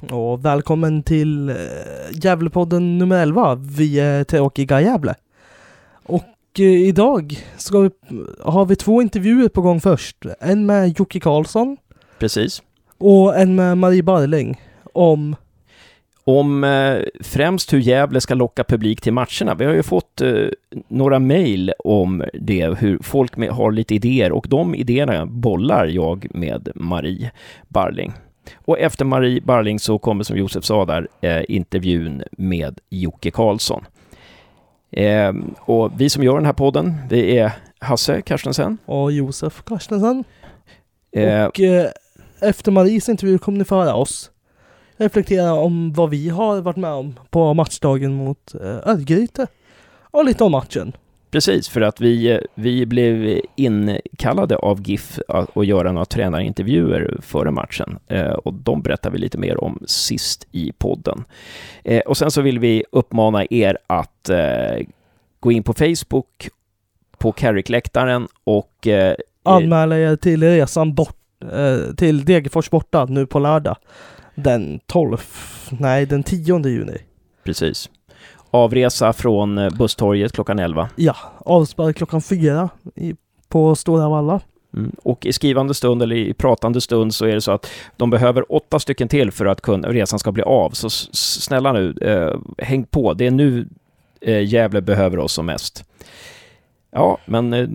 Och välkommen till äh, Gävlepodden nummer 11. Vi är tråkiga Gävle. Och äh, idag ska vi, har vi två intervjuer på gång först. En med Jocke Karlsson. Precis. Och en med Marie Barling. Om om eh, främst hur Gävle ska locka publik till matcherna. Vi har ju fått eh, några mejl om det, hur folk med, har lite idéer och de idéerna bollar jag med Marie Barling. Och efter Marie Barling så kommer, som Josef sa där, eh, intervjun med Jocke Karlsson. Eh, och vi som gör den här podden, det är Hasse Karstensen. Och Josef Karstensen. Eh, och eh, efter Maries intervju kommer ni få höra oss reflektera om vad vi har varit med om på matchdagen mot eh, Örgryte. Och lite om matchen. Precis, för att vi, vi blev inkallade av GIF att, göra några tränarintervjuer före matchen. Eh, och de berättar vi lite mer om sist i podden. Eh, och sen så vill vi uppmana er att eh, gå in på Facebook, på Carrick-läktaren och anmäla er till resan bort till Degerfors borta nu på lördag den 12, nej den 10 juni. Precis. Avresa från eh, busstorget klockan 11. Ja, avspark klockan 4 i, på Stora Valla. Mm. Och i skrivande stund eller i pratande stund så är det så att de behöver åtta stycken till för att kunna, resan ska bli av. Så snälla nu, eh, häng på. Det är nu eh, Gävle behöver oss som mest. Ja, men eh,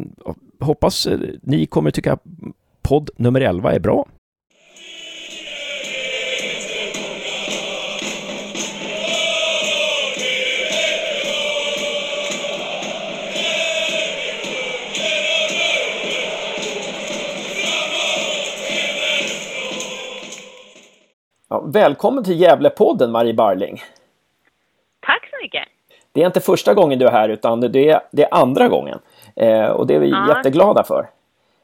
hoppas eh, ni kommer tycka podd nummer 11 är bra. Ja, välkommen till Gävlepodden, Marie Barling. Tack så mycket. Det är inte första gången du är här, utan det är, det är andra gången. Eh, och det är vi ja. jätteglada för.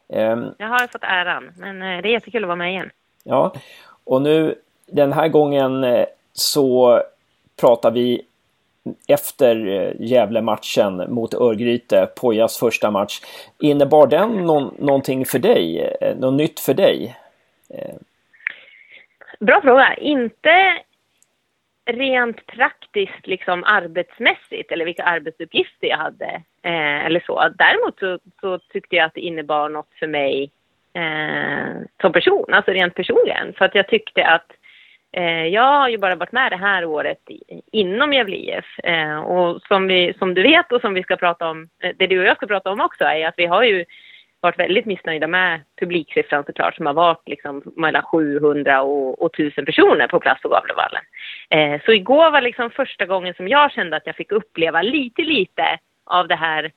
Eh, jag har fått äran, men eh, det är jättekul att vara med igen. Ja, och nu den här gången eh, så pratar vi efter eh, Gävle-matchen mot Örgryte, Pojas första match. Innebar den någon, någonting för dig? Något nytt för dig? Bra fråga. Inte rent praktiskt liksom arbetsmässigt eller vilka arbetsuppgifter jag hade eh, eller så. Däremot så, så, tyckte jag att det innebar något för mig eh, som person, alltså rent personligen. För att jag tyckte att eh, jag har ju bara varit med det här året i, inom Gävle IF eh, och som, vi, som du vet och som vi ska prata om, eh, det du och jag ska prata om också är att vi har ju varit väldigt missnöjda med publiksiffran såklart som har varit liksom mellan 700 och, och 1000 personer på plats på Gavlevallen. Eh, så igår var liksom första gången som jag kände att jag fick uppleva lite, lite av det här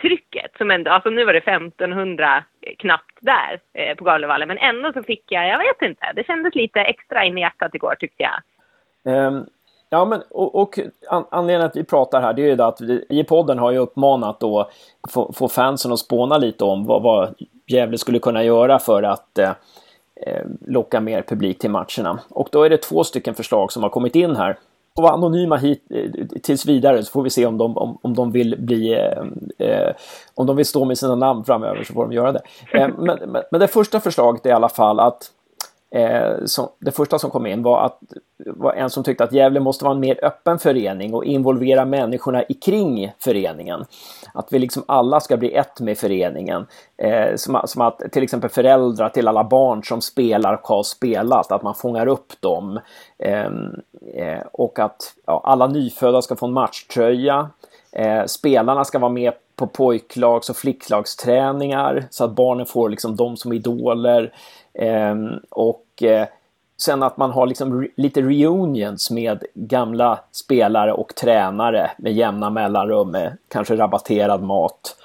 trycket som ändå, alltså nu var det 1500 knappt där eh, på Gavlevallen men ändå så fick jag, jag vet inte, det kändes lite extra in i hjärtat igår tyckte jag. Um, Ja, men och, och anledningen att vi pratar här, det är ju att vi i podden har ju uppmanat då få, få fansen att spåna lite om vad, vad Gävle skulle kunna göra för att eh, eh locka mer publik till matcherna. Och då är det två stycken förslag som har kommit in här. Och vara anonyma hit eh, tills vidare så får vi se om de, om, om de vill bli eh, eh om de vill stå med sina namn framöver så får de göra det. Eh, men, men, men det första förslaget är i alla fall att Eh, som, det första som kom in var att var en som tyckte att Gävle måste vara en mer öppen förening och involvera människorna i kring föreningen. Att vi liksom alla ska bli ett med föreningen. Eh, som, som, att till exempel föräldrar till alla barn som spelar och har spelat, att man fångar upp dem. Ehm, eh, och att ja, alla nyfödda ska få en matchtröja. Eh, spelarna ska vara med på pojklags och flicklagsträningar så att barnen får liksom dem som idoler. Eh, och eh, sen att man har liksom lite reunions med gamla spelare och tränare med jämna mellanrum med kanske rabatterad mat.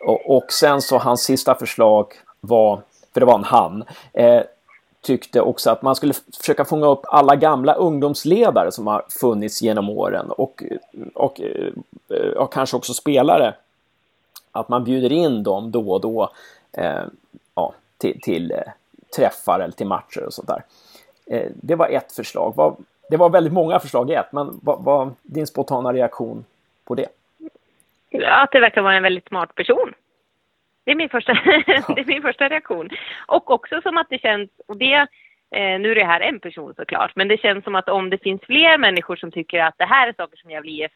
Och, och sen så hans sista förslag var, för det var en han, eh, tyckte också att man skulle försöka fånga upp alla gamla ungdomsledare som har funnits genom åren och, och, eh, och kanske också spelare. Att man bjuder in dem då och då eh, ja, till, till eh, träffar eller till matcher och sånt där. Eh, det var ett förslag. Det var väldigt många förslag i ett, men vad var din spontana reaktion på det? Ja, att det verkar vara en väldigt smart person. Det är min första, det är min första reaktion. Och också som att det känns, och det eh, nu är det här en person såklart, men det känns som att om det finns fler människor som tycker att det här är saker som Gävle IF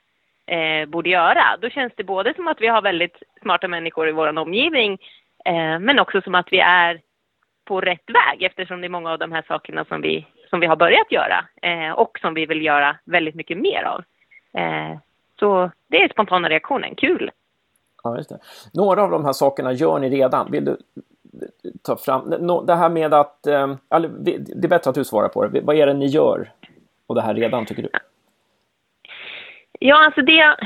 eh, borde göra, då känns det både som att vi har väldigt smarta människor i vår omgivning, eh, men också som att vi är på rätt väg eftersom det är många av de här sakerna som vi, som vi har börjat göra eh, och som vi vill göra väldigt mycket mer av. Eh, så det är spontana reaktionen, kul! Ja, just det. Några av de här sakerna gör ni redan. Vill du ta fram det här med att... Eh, det är bättre att du svarar på det. Vad är det ni gör och det här redan, tycker du? Ja, alltså det...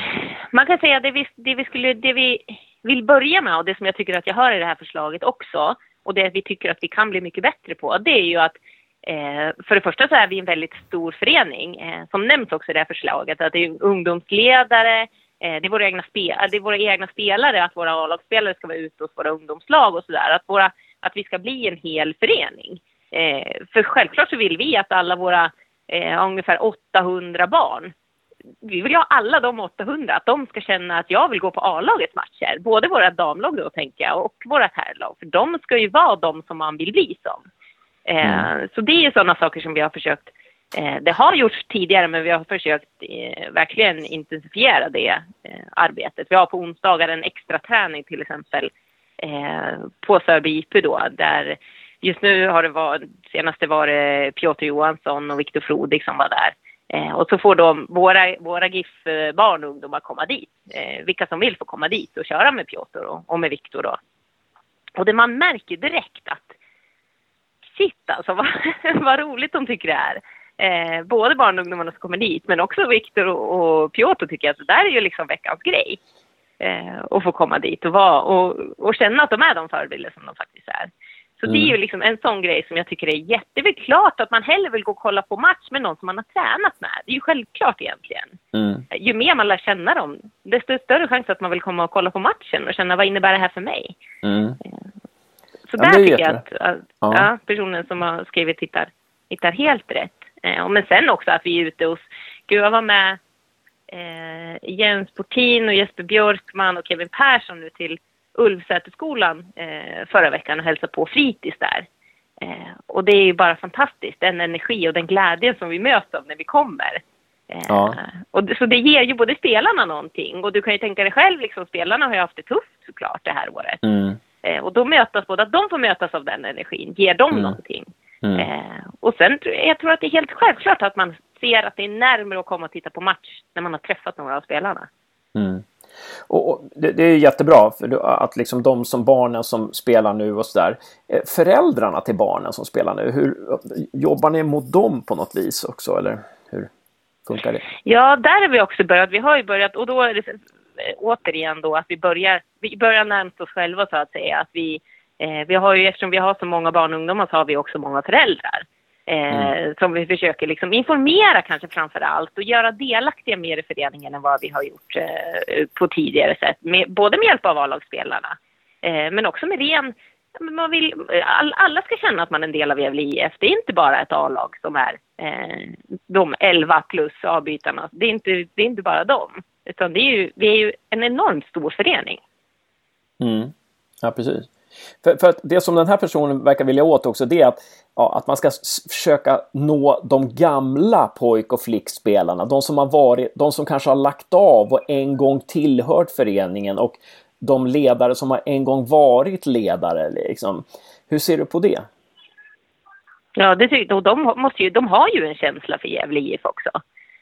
Man kan säga det vi, det vi, skulle, det vi vill börja med och det som jag tycker att jag hör i det här förslaget också och det vi tycker att vi kan bli mycket bättre på, det är ju att eh, för det första så är vi en väldigt stor förening, eh, som nämns också i det här förslaget, att det är ungdomsledare, Eh, det är, våra egna spel, det är våra egna spelare, att våra A-lagsspelare ska vara ute hos våra ungdomslag och sådär. Att, att vi ska bli en hel förening. Eh, för självklart så vill vi att alla våra eh, ungefär 800 barn, vi vill ju ha alla de 800, att de ska känna att jag vill gå på A-lagets matcher. Både våra damlag då tänker jag och våra herrlag. För de ska ju vara de som man vill bli som. Eh, mm. Så det är sådana saker som vi har försökt Eh, det har gjorts tidigare men vi har försökt eh, verkligen intensifiera det eh, arbetet. Vi har på onsdagar en extra träning till exempel på Sörby IP då där just nu har det varit, senaste var det Piotr Johansson och Viktor Frodig som var där. Eh, och så får de, våra, våra GIF-barn och ungdomar komma dit. Eh, vilka som vill får komma dit och köra med Piotr och, och med Viktor då. Och det man märker direkt att shit alltså vad, vad roligt de tycker det är eh, både barn och ungdomarna som kommer dit, men också Viktor och, och Piotr tycker att det där är ju liksom veckans grej. Eh, att få komma dit och, vara, och, och känna att de är de förebilder som de faktiskt är. Så mm. det är ju mm. liksom en sån grej som jag tycker är jätte... Det är väl klart att man hellre vill gå och kolla på match med någon som man har tränat med. Det är ju självklart egentligen. Mm. Ju mer man lär känna dem, desto större chans att man vill komma och kolla på matchen och känna vad innebär det här för mig. Mm. Eh, så ja, där tycker jag att, att ja. Ja, personen som har skrivit hittar, hittar helt rätt. Eh, men sen också att vi är ute hos, gud jag var med eh, Jens Portin och Jesper Björkman och Kevin Persson nu till Ulvsäterskolan eh, förra veckan och hälsade på fritids där. Eh, och det är ju bara fantastiskt, den energi och den glädje som vi möts av när vi kommer. Eh, ja. och så det ger ju både spelarna någonting och du kan ju tänka dig själv, liksom, spelarna har ju haft det tufft såklart det här året. Mm. Eh, och då mötas både att de får mötas av den energin, ger dem mm. någonting. Mm. Eh, och sen jag tror att det är helt självklart att man ser att det är närmare att komma och titta på match när man har träffat några av spelarna. Mm. Och, och det, det, är jättebra för att liksom de som barnen som spelar nu och sådär. där... föräldrarna till barnen som spelar nu, hur, jobbar ni mot dem på något vis också eller hur funkar det? Ja, där har vi också börjat. Vi har ju börjat och då är det eh, återigen då att vi börjar, vi börjar närmast oss själva så att säga. Att vi Eh, vi har ju, eftersom vi har så många barn och ungdomar så har vi också många föräldrar. Eh, mm. Som vi försöker liksom informera kanske framför allt och göra delaktiga mer i föreningen än vad vi har gjort eh, på tidigare sätt. Med, både med hjälp av A-lagsspelarna eh, men också med ren man vill, all, alla ska känna att man är en del av Gävle IF. Det är inte bara ett A-lag som är eh, de 11 plus avbytarna. Det är inte, det är inte bara dem. Utan det är ju, vi är ju en enormt stor förening. Mm. Ja, precis. För, för, att det som den här personen verkar vilja åt också det är att, ja, att man ska försöka nå de gamla pojk och flickspelarna. De som har varit, de som kanske har lagt av och en gång tillhört föreningen och de ledare som har en gång varit ledare. Liksom. Hur ser du på det? Ja, det tycker och de, måste ju, de har ju en känsla för Gävle IF också.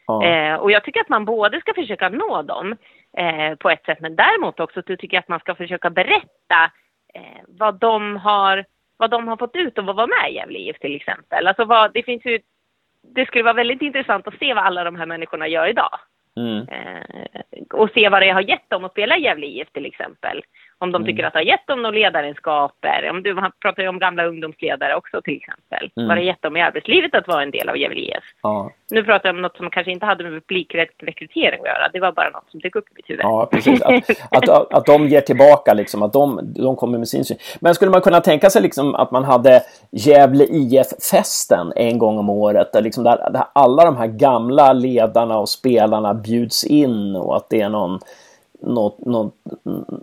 Ja. Eh, och jag tycker att man både ska försöka nå dem eh, på ett sätt, men däremot också tycker jag att man ska försöka berätta eh, vad, de har, vad de har fått ut av att vara med i Gävle IF till exempel. Alltså vad, det, finns ju, det skulle vara väldigt intressant att se vad alla de här människorna gör idag. Mm. Eh, och se vad det har gett dem att spela i Gävle IF till exempel. Om de mm. tycker att det har gett dem några ledaregenskaper. Om du pratar ju om gamla ungdomsledare också till exempel. Mm. Vad det gett dem i arbetslivet att vara en del av Gävle IF. Ja. Nu pratar jag om något som kanske inte hade med publikrekrytering att göra. Det var bara något som dök upp i mitt huvud. Ja, precis. Att, att, att de ger tillbaka, liksom, att de, de kommer med sin syn. Men skulle man kunna tänka sig liksom att man hade Gävle IF-festen en gång om året, där, liksom där, där alla de här gamla ledarna och spelarna bjuds in och att det är någon något, något,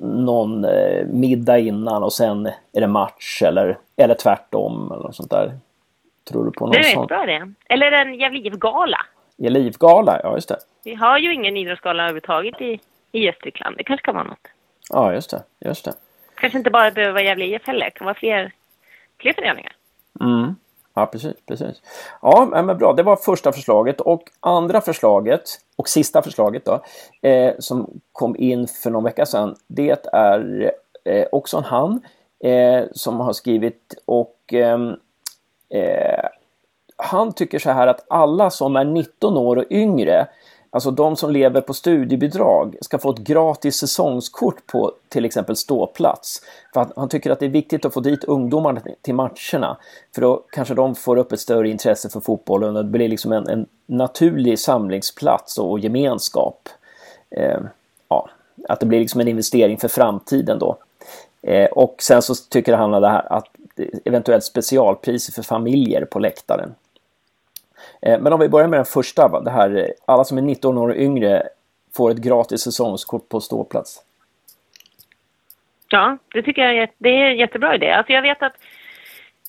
någon eh, middag innan och sen är det match eller, eller tvärtom eller något sånt där. Tror du på någon Det är sån? jättebra det. Eller en Gävle-gala. Elivgala, ja just det. Vi har ju ingen idrottsgala överhuvudtaget i, i Gästrikland. Det kanske kan vara något. Ja, just det. Just det. Kanske inte bara behöver vara Gävle IF heller. Det kan vara fler, fler föreningar. Mm. Ja, precis, precis. Ja, men bra. Det var första förslaget. Och andra förslaget, och sista förslaget då, eh, som kom in för någon vecka sedan, det är eh, också en han eh, som har skrivit och ehm, eh, han tycker så här att alla som är 19 år och yngre, alltså de som lever på studiebidrag, ska få ett gratis säsongskort på till exempel ståplats. För att han tycker att det är viktigt att få dit ungdomarna till matcherna. För då kanske de får upp ett större intresse för fotbollen och det blir liksom en, en naturlig samlingsplats och gemenskap. Eh, ja, att det blir liksom en investering för framtiden då. Eh, och sen så tycker han det här att eventuellt specialpriser för familjer på läktaren. Eh, men om vi börjar med den första, va? det här eh, alla som är 19 år och yngre får ett gratis säsongskort på ståplats. Ja, det tycker jag är, det är en jättebra idé. Alltså jag vet att,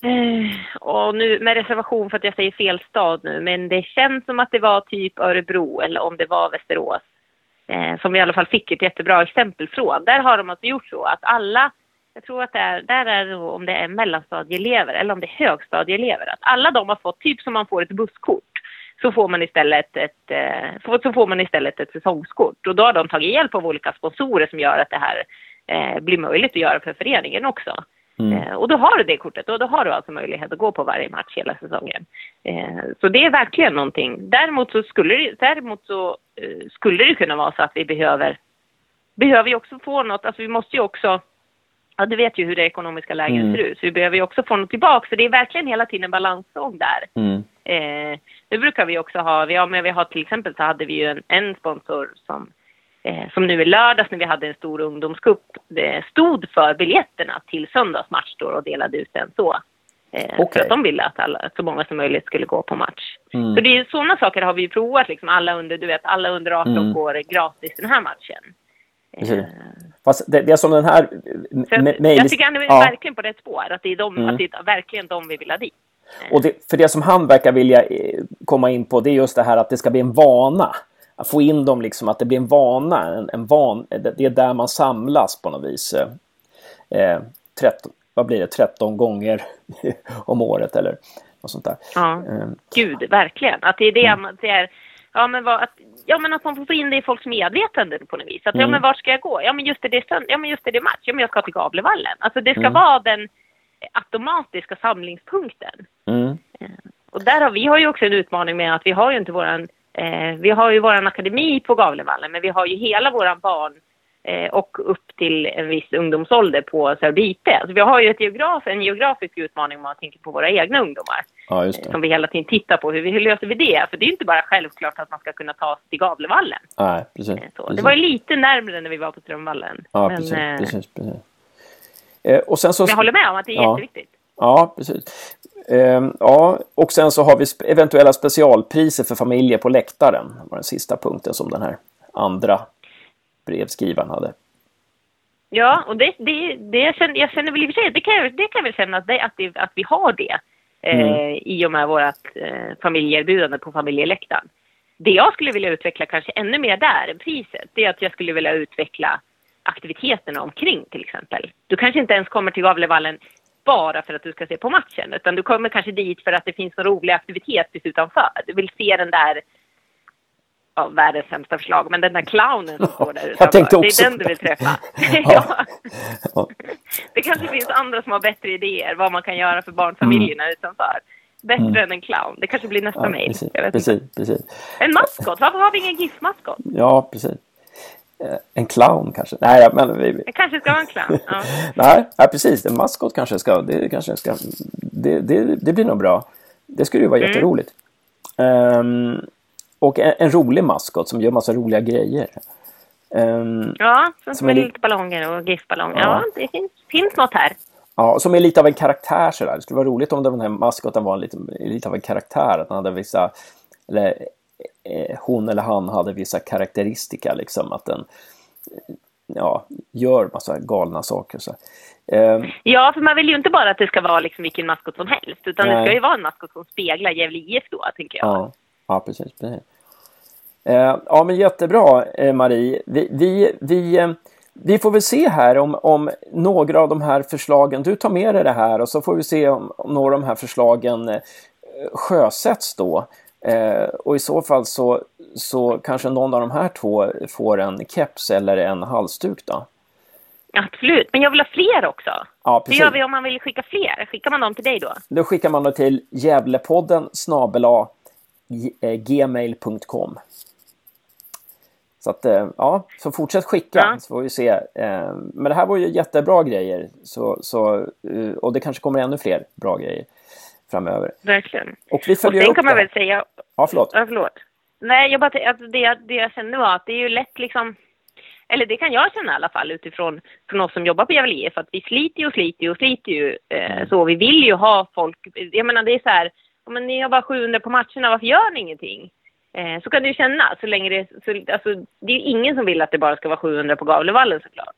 eh, och nu med reservation för att jag säger fel stad nu, men det känns som att det var typ Örebro eller om det var Västerås. Som vi i alla fall fick ett jättebra exempel från. Där har de alltså gjort så att alla, jag tror att det är, där är det om det är mellanstadieelever eller om det är högstadieelever, att alla de har fått, typ som man får ett busskort, så får man istället ett, eh, så- får man istället ett säsongskort. Och då har de tagit hjälp av olika sponsorer som gör att det här eh, blir möjligt att göra för föreningen också. Mm. Eh, och då har du det kortet och då har du alltså möjlighet att gå på varje match hela säsongen. Så det är verkligen någonting. Däremot så skulle det, däremot så, skulle det kunna vara så att vi behöver, behöver ju också få något, alltså vi måste ju också Ja, du vet ju hur det ekonomiska läget Mm. ser ut, så vi behöver ju också få något tillbaka. Så det är verkligen hela tiden en balansgång där. Mm. Eh, nu brukar vi också ha, vi har, men vi har till exempel så hade vi ju en, en sponsor som, eh, som nu i lördags när vi hade en stor ungdomscup, stod för biljetterna till söndagsmatch då och delade ut den så. Eh, För Okej. att de ville att, alla, att så många som möjligt skulle gå på match. Mm. Så det är sådana saker har vi provat liksom, alla under, du vet, alla under 18 Mm. går gratis den här matchen. Eh, Fast det, det är som den här mail... jag tycker han är ja. verkligen på rätt spår, att det är, de, Mm. att det är verkligen de vi vill ha dit. Och det, för det som han verkar vilja eh, komma in på det är just det här att det ska bli en vana. Att få in dem liksom, att det blir en vana. En, en van, det är där man samlas på något vis. Eh, eh, 13, vad blir det? 13 gånger om året eller något sånt där. Ja. Eh, Gud, verkligen. Att det är det, Mm. det är, ja men, vad, att, ja men att man får få in det i folks medvetande på något vis. Att ja Mm. men vart ska jag gå? Ja men just det, det är, sönd- ja, men just det, det match. Ja men jag ska till Gavlevallen. Alltså det ska Mm. vara den automatiska samlingspunkten. mm, Och där har vi har ju också en utmaning med att vi har ju inte våran, eh, vi har ju våran akademi på Gavlevallen, men vi har ju hela våran barn eh, och upp till en viss ungdomsålder på IP. Alltså vi har ju ett geograf, en geografisk utmaning om man tänker på våra egna ungdomar. ja, just det. som vi hela tiden tittar på. Hur, hur löser vi det? För det är ju inte bara självklart att man ska kunna ta sig till Gavlevallen. Nej, precis. Eh, Så. Det precis. var ju lite närmare när vi var på Strömvallen. Ja, Men precis. eh, precis, precis. Eh, och sen så... jag håller med om att det är Ja. jätteviktigt. Ja, precis. Ehm, ja, och sen så har vi eventuella specialpriser för familjer på läktaren. Det var den sista punkten som den här andra brevskrivaren hade. Ja, och det, det, det jag, känner, jag känner väl i och för sig, det kan jag, det kan jag väl känna att, det, att, det, att vi har det. Eh, Mm. I och med vårt eh, familjeerbjudande på familjeläktaren. Det jag skulle vilja utveckla kanske ännu mer där än priset, det är att jag skulle vilja utveckla aktiviteterna omkring till exempel. Du kanske inte ens kommer till Gavlevallen bara för att du ska se på matchen, utan du kommer kanske dit för att det finns en rolig aktivitet precis utanför. Du vill se den där, ja, världens sämsta förslag, men den där clownen som står där utanför. Det är den du vill träffa. Ja. ja. Det kanske finns andra som har bättre idéer vad man kan göra för barnfamiljerna utanför. Bättre Mm. än en clown. Det kanske blir nästa Ja, mejl. precis, precis. En maskot. Varför har vi ingen GIF-maskot? Ja, precis. Eh, En clown kanske? Nej, men vi, Det kanske ska vara en clown. Ja. nej, ja, precis. En maskot kanske ska... Det, kanske ska det, det, det blir nog bra. Det skulle ju vara Mm. jätteroligt. Ehm, och en, en rolig maskot som gör massa roliga grejer. Ehm, Ja, som, Som är li- lite ballonger och GIF-ballonger. Ja. Ja. det finns, finns något här. Ja, som är lite av en karaktär sådär. Det skulle vara roligt om den här maskoten var lite, lite av en karaktär. Att han hade vissa, eller eh, hon eller han hade vissa karaktäristika liksom. Att den, ja, gör massa galna saker. Så. Eh. Ja, för man vill ju inte bara att det ska vara liksom vilken maskot som helst, utan Nej. det ska ju vara en maskot som speglar Gävle IF då, tänker jag. Ja, ja precis. precis. Eh, ja, men jättebra, eh, Marie. Vi, vi, vi, eh, vi får väl se här om, om några av de här förslagen, du tar med dig det här och så får vi se om, om några av de här förslagen sjösätts då. Och i så fall så, så kanske någon av de här två får en keps eller en halsduk då. Absolut, men jag vill ha fler också. Ja, precis. Hur gör vi om man vill skicka fler? Skickar man dem till dig då? Då skickar man dem till Gävlepodden snabela gmail.com. Så att, eh, ja, så fortsätt skicka ja. så får vi se. Eh, men det här var ju jättebra grejer. Så, så, och det kanske kommer ännu fler bra grejer framöver. Verkligen. Och vi följer och sen upp kan man väl säga... Ja, förlåt. Ja, förlåt. Nej, jag bara att det, det jag kände var att det är ju lätt liksom... Eller det kan jag känna i alla fall utifrån från oss som jobbar på Gävle IF, att vi sliter och sliter och sliter ju. Eh, mm. så vi vill ju ha folk... Jag menar, det är så här... Men ni har bara 700 på matcherna, varför gör ni ingenting? Eh, så kan det ju kännas så länge det... Så, alltså, det är ingen som vill att det bara ska vara 700 på Gavlevallen såklart.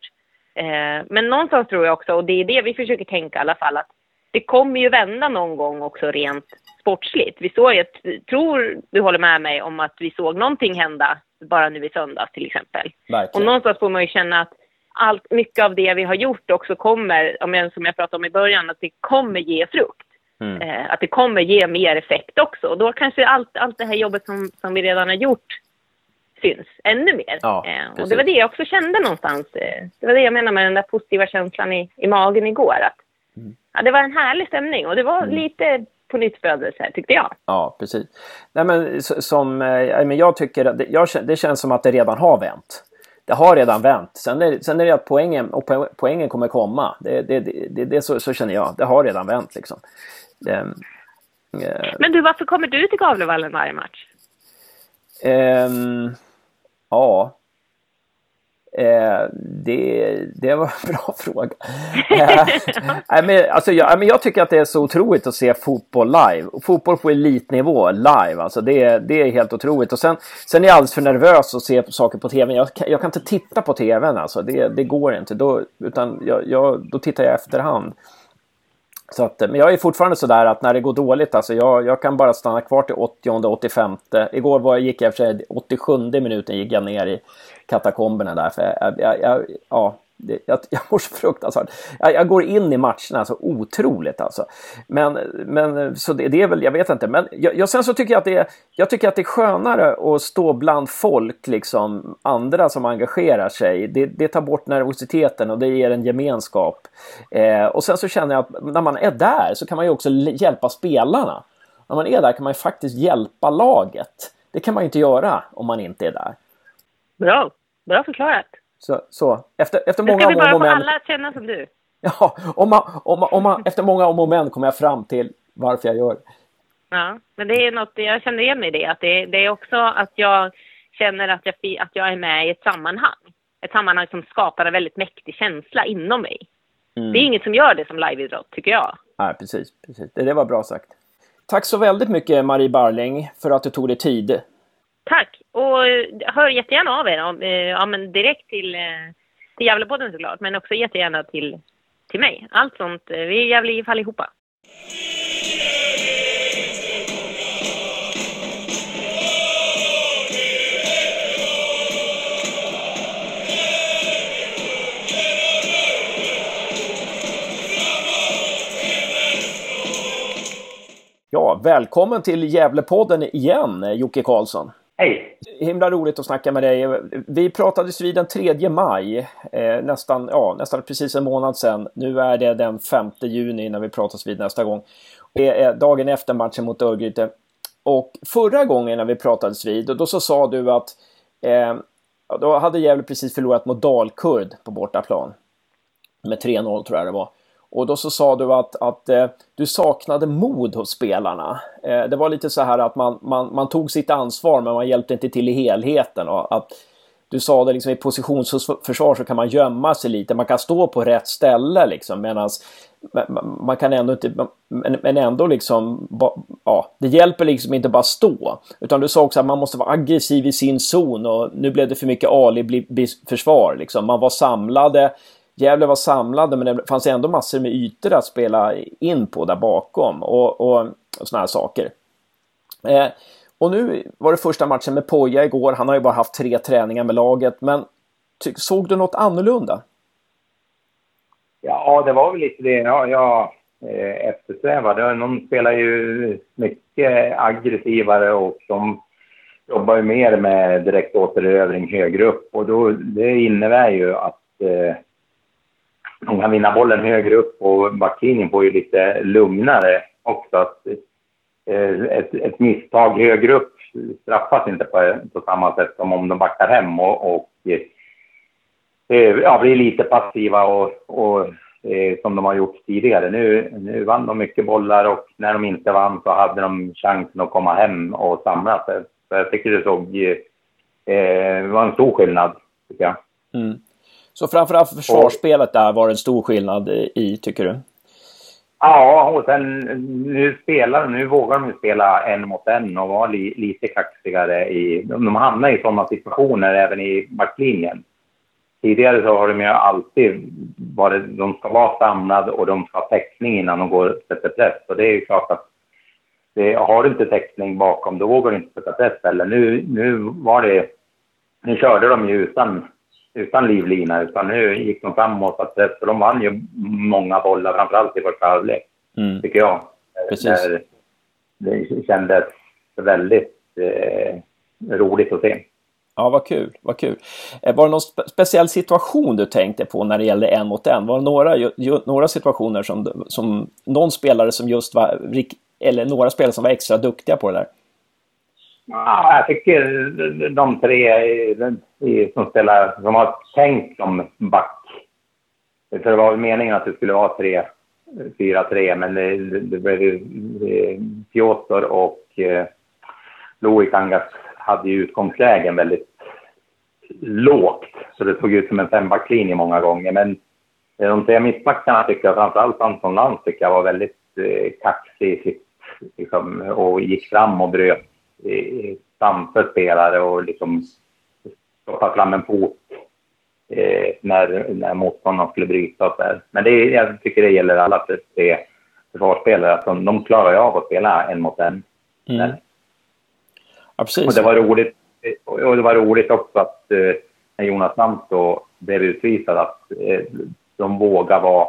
Eh, men någonstans tror jag också, och det är det vi försöker tänka i alla fall, att det kommer ju vända någon gång också rent sportsligt. Vi såg, jag tror du håller med mig om att vi såg någonting hända bara nu i söndags till exempel. Verkligen. Och någonstans får man ju känna att allt, mycket av det vi har gjort också kommer, som jag pratade om i början, att det kommer ge frukt. Mm. Eh, att det kommer ge mer effekt också. Och då kanske allt, allt det här jobbet som, som vi redan har gjort syns ännu mer. Ja, eh, och det var det jag också kände någonstans. Eh, det var det jag menade med den där positiva känslan i, i magen igår. Att Mm. Ja, det var en härlig stämning och det var mm. lite på nytt födelse tyckte jag. Ja, precis. Nej, men som, men jag tycker att det, jag, det känns som att det redan har vänt. Det har redan vänt. Sen är, sen är det att poängen, och poängen kommer komma. Det, det, det, det så, så, känner jag. Det har redan vänt liksom. Det, eh, men du, varför kommer du till Gavlevallen varje match? Eh, ja, Eh, det, det var en bra fråga. eh, men, alltså, jag, men jag tycker att det är så otroligt att se fotboll live. Fotboll på elitnivå live. Alltså, det, det är helt otroligt. Och sen, sen är jag alldeles för nervös att se saker på tv. Jag, jag kan inte titta på tvn. Alltså. Det, det går inte. Då, utan jag, jag, då tittar jag efterhand. Så att, eh, men jag är fortfarande sådär att när det går dåligt, alltså jag, jag kan bara stanna kvar till 80 85 Igår var, gick jag för sig 87 minuten gick jag ner i katakomberna där. För jag, jag, jag ja, det, jag, jag mår så fruktansvärt. Jag, jag går in i matcherna så otroligt alltså. Men, men så det, det är väl, jag vet inte. Men jag, jag, sen så tycker jag att det är, jag tycker att det är skönare att stå bland folk, liksom andra som engagerar sig. Det, det tar bort nervositeten och det ger en gemenskap. Eh, och sen så känner jag att när man är där så kan man ju också hjälpa spelarna. När man är där kan man ju faktiskt hjälpa laget. Det kan man ju inte göra om man inte är där. Bra, bra förklarat. Så, så. Efter, efter många om och men. bara få alla att känna som du. Ja, om man, om man, om man, efter många om och men kommer jag fram till varför jag gör. Ja, men det är något, jag känner igen mig i det. Att det, det är också att jag känner att jag, att jag är med i ett sammanhang. Ett sammanhang som skapar en väldigt mäktig känsla inom mig. Mm. Det är inget som gör det som liveidrott, tycker jag. Nej, precis. precis. Det, det var bra sagt. Tack så väldigt mycket Marie Barling för att du tog dig tid Tack! Och eh, hör jättegärna av er, om, eh, ja, men direkt till, eh, till Gävlepodden såklart, men också jättegärna till, till mig. Allt sånt. Eh, vi är Gävle IF allihopa. Ja, välkommen till Gävlepodden igen, eh, Jocke Karlsson. Hej! Himla roligt att snacka med dig. Vi pratades vid den 3 maj, eh, nästan, ja, nästan precis en månad sedan. Nu är det den 5 juni när vi pratas vid nästa gång. Det är dagen efter matchen mot Örgryte. Och förra gången när vi pratades vid, då så sa du att eh, då hade Gävle precis förlorat mot Dalkurd på bortaplan. Med 3-0 tror jag det var. Och då så sa du att, att eh, du saknade mod hos spelarna. Eh, det var lite så här att man, man, man tog sitt ansvar men man hjälpte inte till i helheten. Och att, du sa det liksom i positionsförsvar så kan man gömma sig lite. Man kan stå på rätt ställe liksom medan man kan ändå inte, men ändå liksom, ja, det hjälper liksom inte bara stå. Utan du sa också att man måste vara aggressiv i sin zon och nu blev det för mycket Ali-försvar liksom. Man var samlade, Gävle var samlade men det fanns ändå massor med ytor att spela in på där bakom och, och, och sådana här saker. Eh, och nu var det första matchen med Poja igår. Han har ju bara haft tre träningar med laget, men såg du något annorlunda? Ja, det var väl lite det ja, jag eh, eftersträvade. De spelar ju mycket aggressivare och de jobbar ju mer med direktåterövring högre upp och då, det innebär ju att eh, de kan vinna bollen högre upp och backlinjen får ju lite lugnare också. Att, eh, ett, ett misstag högre upp straffas inte på, på samma sätt som om de backar hem och, och eh, eh, ja, blir lite passiva och, och eh, som de har gjort tidigare. Nu, nu vann de mycket bollar och när de inte vann så hade de chansen att komma hem och samla sig. Så jag tycker det såg, eh, var en stor skillnad, tycker jag. Mm. Så framförallt försvarsspelet där var det en stor skillnad i, tycker du? Ja, och sen nu spelar nu vågar de spela en mot en och vara li, lite kaxigare i... De hamnar i sådana situationer även i backlinjen. Tidigare så har de ju alltid varit... De ska vara samlade och de ska ha täckning innan de går och sätter press. Och det är ju klart att det, har du inte täckning bakom, då vågar du inte sätta press heller. Nu, nu var det... Nu körde de ju utan utan livlina, utan nu gick de framåt. Att, för de vann ju många bollar, framförallt i första halvlek, mm. tycker jag. Precis. Där det kändes väldigt eh, roligt att se. Ja, vad kul, vad kul. Eh, var det någon spe speciell situation du tänkte på när det gällde en mot en? Var det några, ju, några situationer som, som någon spelare som just var, eller några spelare som var extra duktiga på det där? Ja, jag tycker de tre som spelar, som har tänkt som back. För det var väl meningen att det skulle vara tre, fyra, tre, men det, det blev ju Piotr och eh, Loic Angas hade ju utgångslägen väldigt lågt. Så det såg ut som en fembacklinje många gånger. Men de tre mittbackarna tycker jag, framförallt Anton Lantz, tycker jag var väldigt eh, kaxig liksom, och gick fram och bröt framför spelare och liksom stoppa fram en fot eh, när, när motståndaren skulle bryta och så. Men det, jag tycker det gäller alla tre försvarsspelare, att de, de klarar ju av att spela en mot en. Mm. Ja, precis. Och det var roligt, och det var roligt också att eh, när Jonas Namt då blev utvisad, att eh, de vågade vara,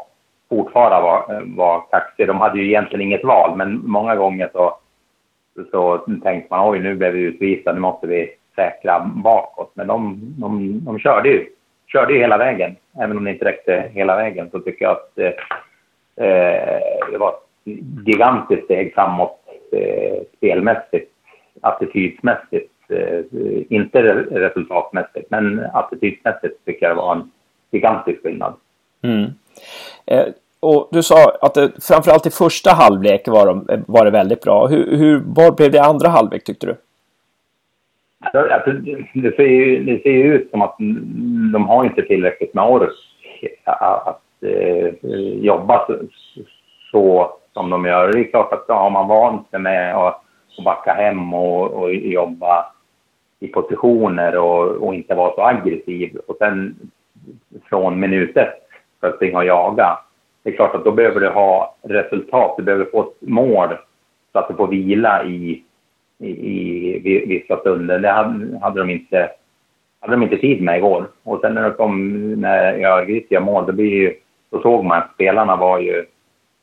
fortfarande vara, vara kaxiga. De hade ju egentligen inget val, men många gånger så så tänkte man oj, nu blev vi utvisade, nu måste vi säkra bakåt. Men de, de, de körde, ju, körde ju hela vägen. Även om det inte räckte hela vägen så tycker jag att eh, eh det var ett gigantiskt steg framåt eh, spelmässigt, attitydsmässigt. Eh, inte resultatmässigt, men attitydsmässigt tycker jag det var en gigantisk skillnad. Mm. Eh, och du sa att det, framförallt i första halvlek var, de, var det väldigt bra. Hur, hur, var blev det andra halvlek tyckte du? Alltså, det, ser ju, det ser ju ut som att de har inte tillräckligt med ork att, att eh, jobba så, så, som de gör. Det är klart att har man vant sig med att, att backa hem och, och jobba i positioner och, och, inte vara så aggressiv och sen från minut ett för att springa och jaga det är klart att då behöver du ha resultat. Du behöver få ett mål så att du får vila i, i, i vissa stunder. Det hade, hade, de inte, hade de inte tid med igår. Och sen när det kom, när gör mål, då, blir ju, då såg man att spelarna var ju,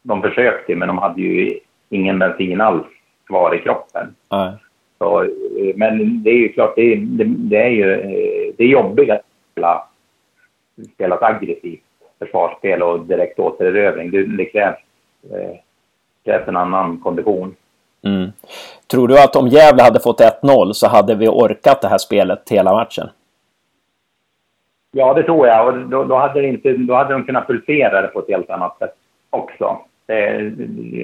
de försökte men de hade ju ingen bensin alls kvar i kroppen. Mm. Så, men det är ju klart, det, det, det är ju det är jobbigt att spela, spela aggressivt försvarsspel och direkt återerövring. Det, det krävs, eh, krävs en annan kondition. Mm. Tror du att om Gävle hade fått 1-0 så hade vi orkat det här spelet hela matchen? Ja, det tror jag. Och då, då, hade, inte, då hade de kunnat pulsera det på ett helt annat sätt också. Eh,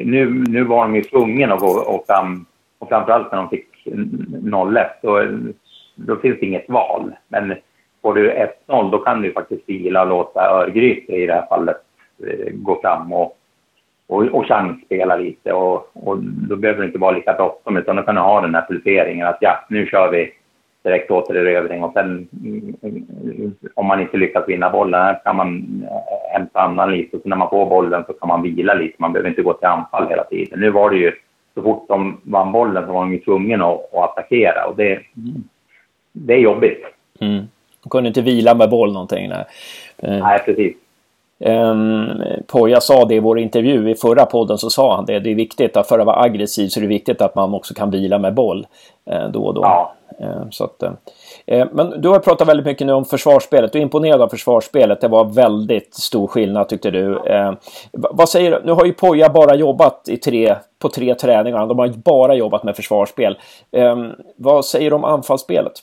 nu, nu var de ju tvungna att gå och fram, och framförallt när de fick 0-1, då, då finns det inget val. Men får du 1-0 då kan du faktiskt vila och låta Örgryte i det här fallet eh, gå fram och, och, och chansspela lite. Och, och då behöver det inte vara lika bråttom utan då kan du ha den här pulseringen att ja, nu kör vi direkt återerövring och sen om man inte lyckas vinna bollen kan man hämta annan lite och när man får bollen så kan man vila lite. Man behöver inte gå till anfall hela tiden. Nu var det ju så fort de vann bollen så var de ju tvungna att, att attackera och det, det är jobbigt. Mm. De kunde inte vila med boll någonting. Nej, nej precis. Um, Poja sa det i vår intervju i förra podden så sa han det. Det är viktigt att för att vara aggressiv så är det viktigt att man också kan vila med boll eh, då och då. Ja. Eh, så att, eh, men du har pratat väldigt mycket nu om försvarsspelet. Du är imponerad av försvarsspelet. Det var väldigt stor skillnad tyckte du. Eh, vad säger du? Nu har ju Poja bara jobbat i tre, på tre träningar. De har bara jobbat med försvarsspel. Eh, vad säger du om anfallsspelet?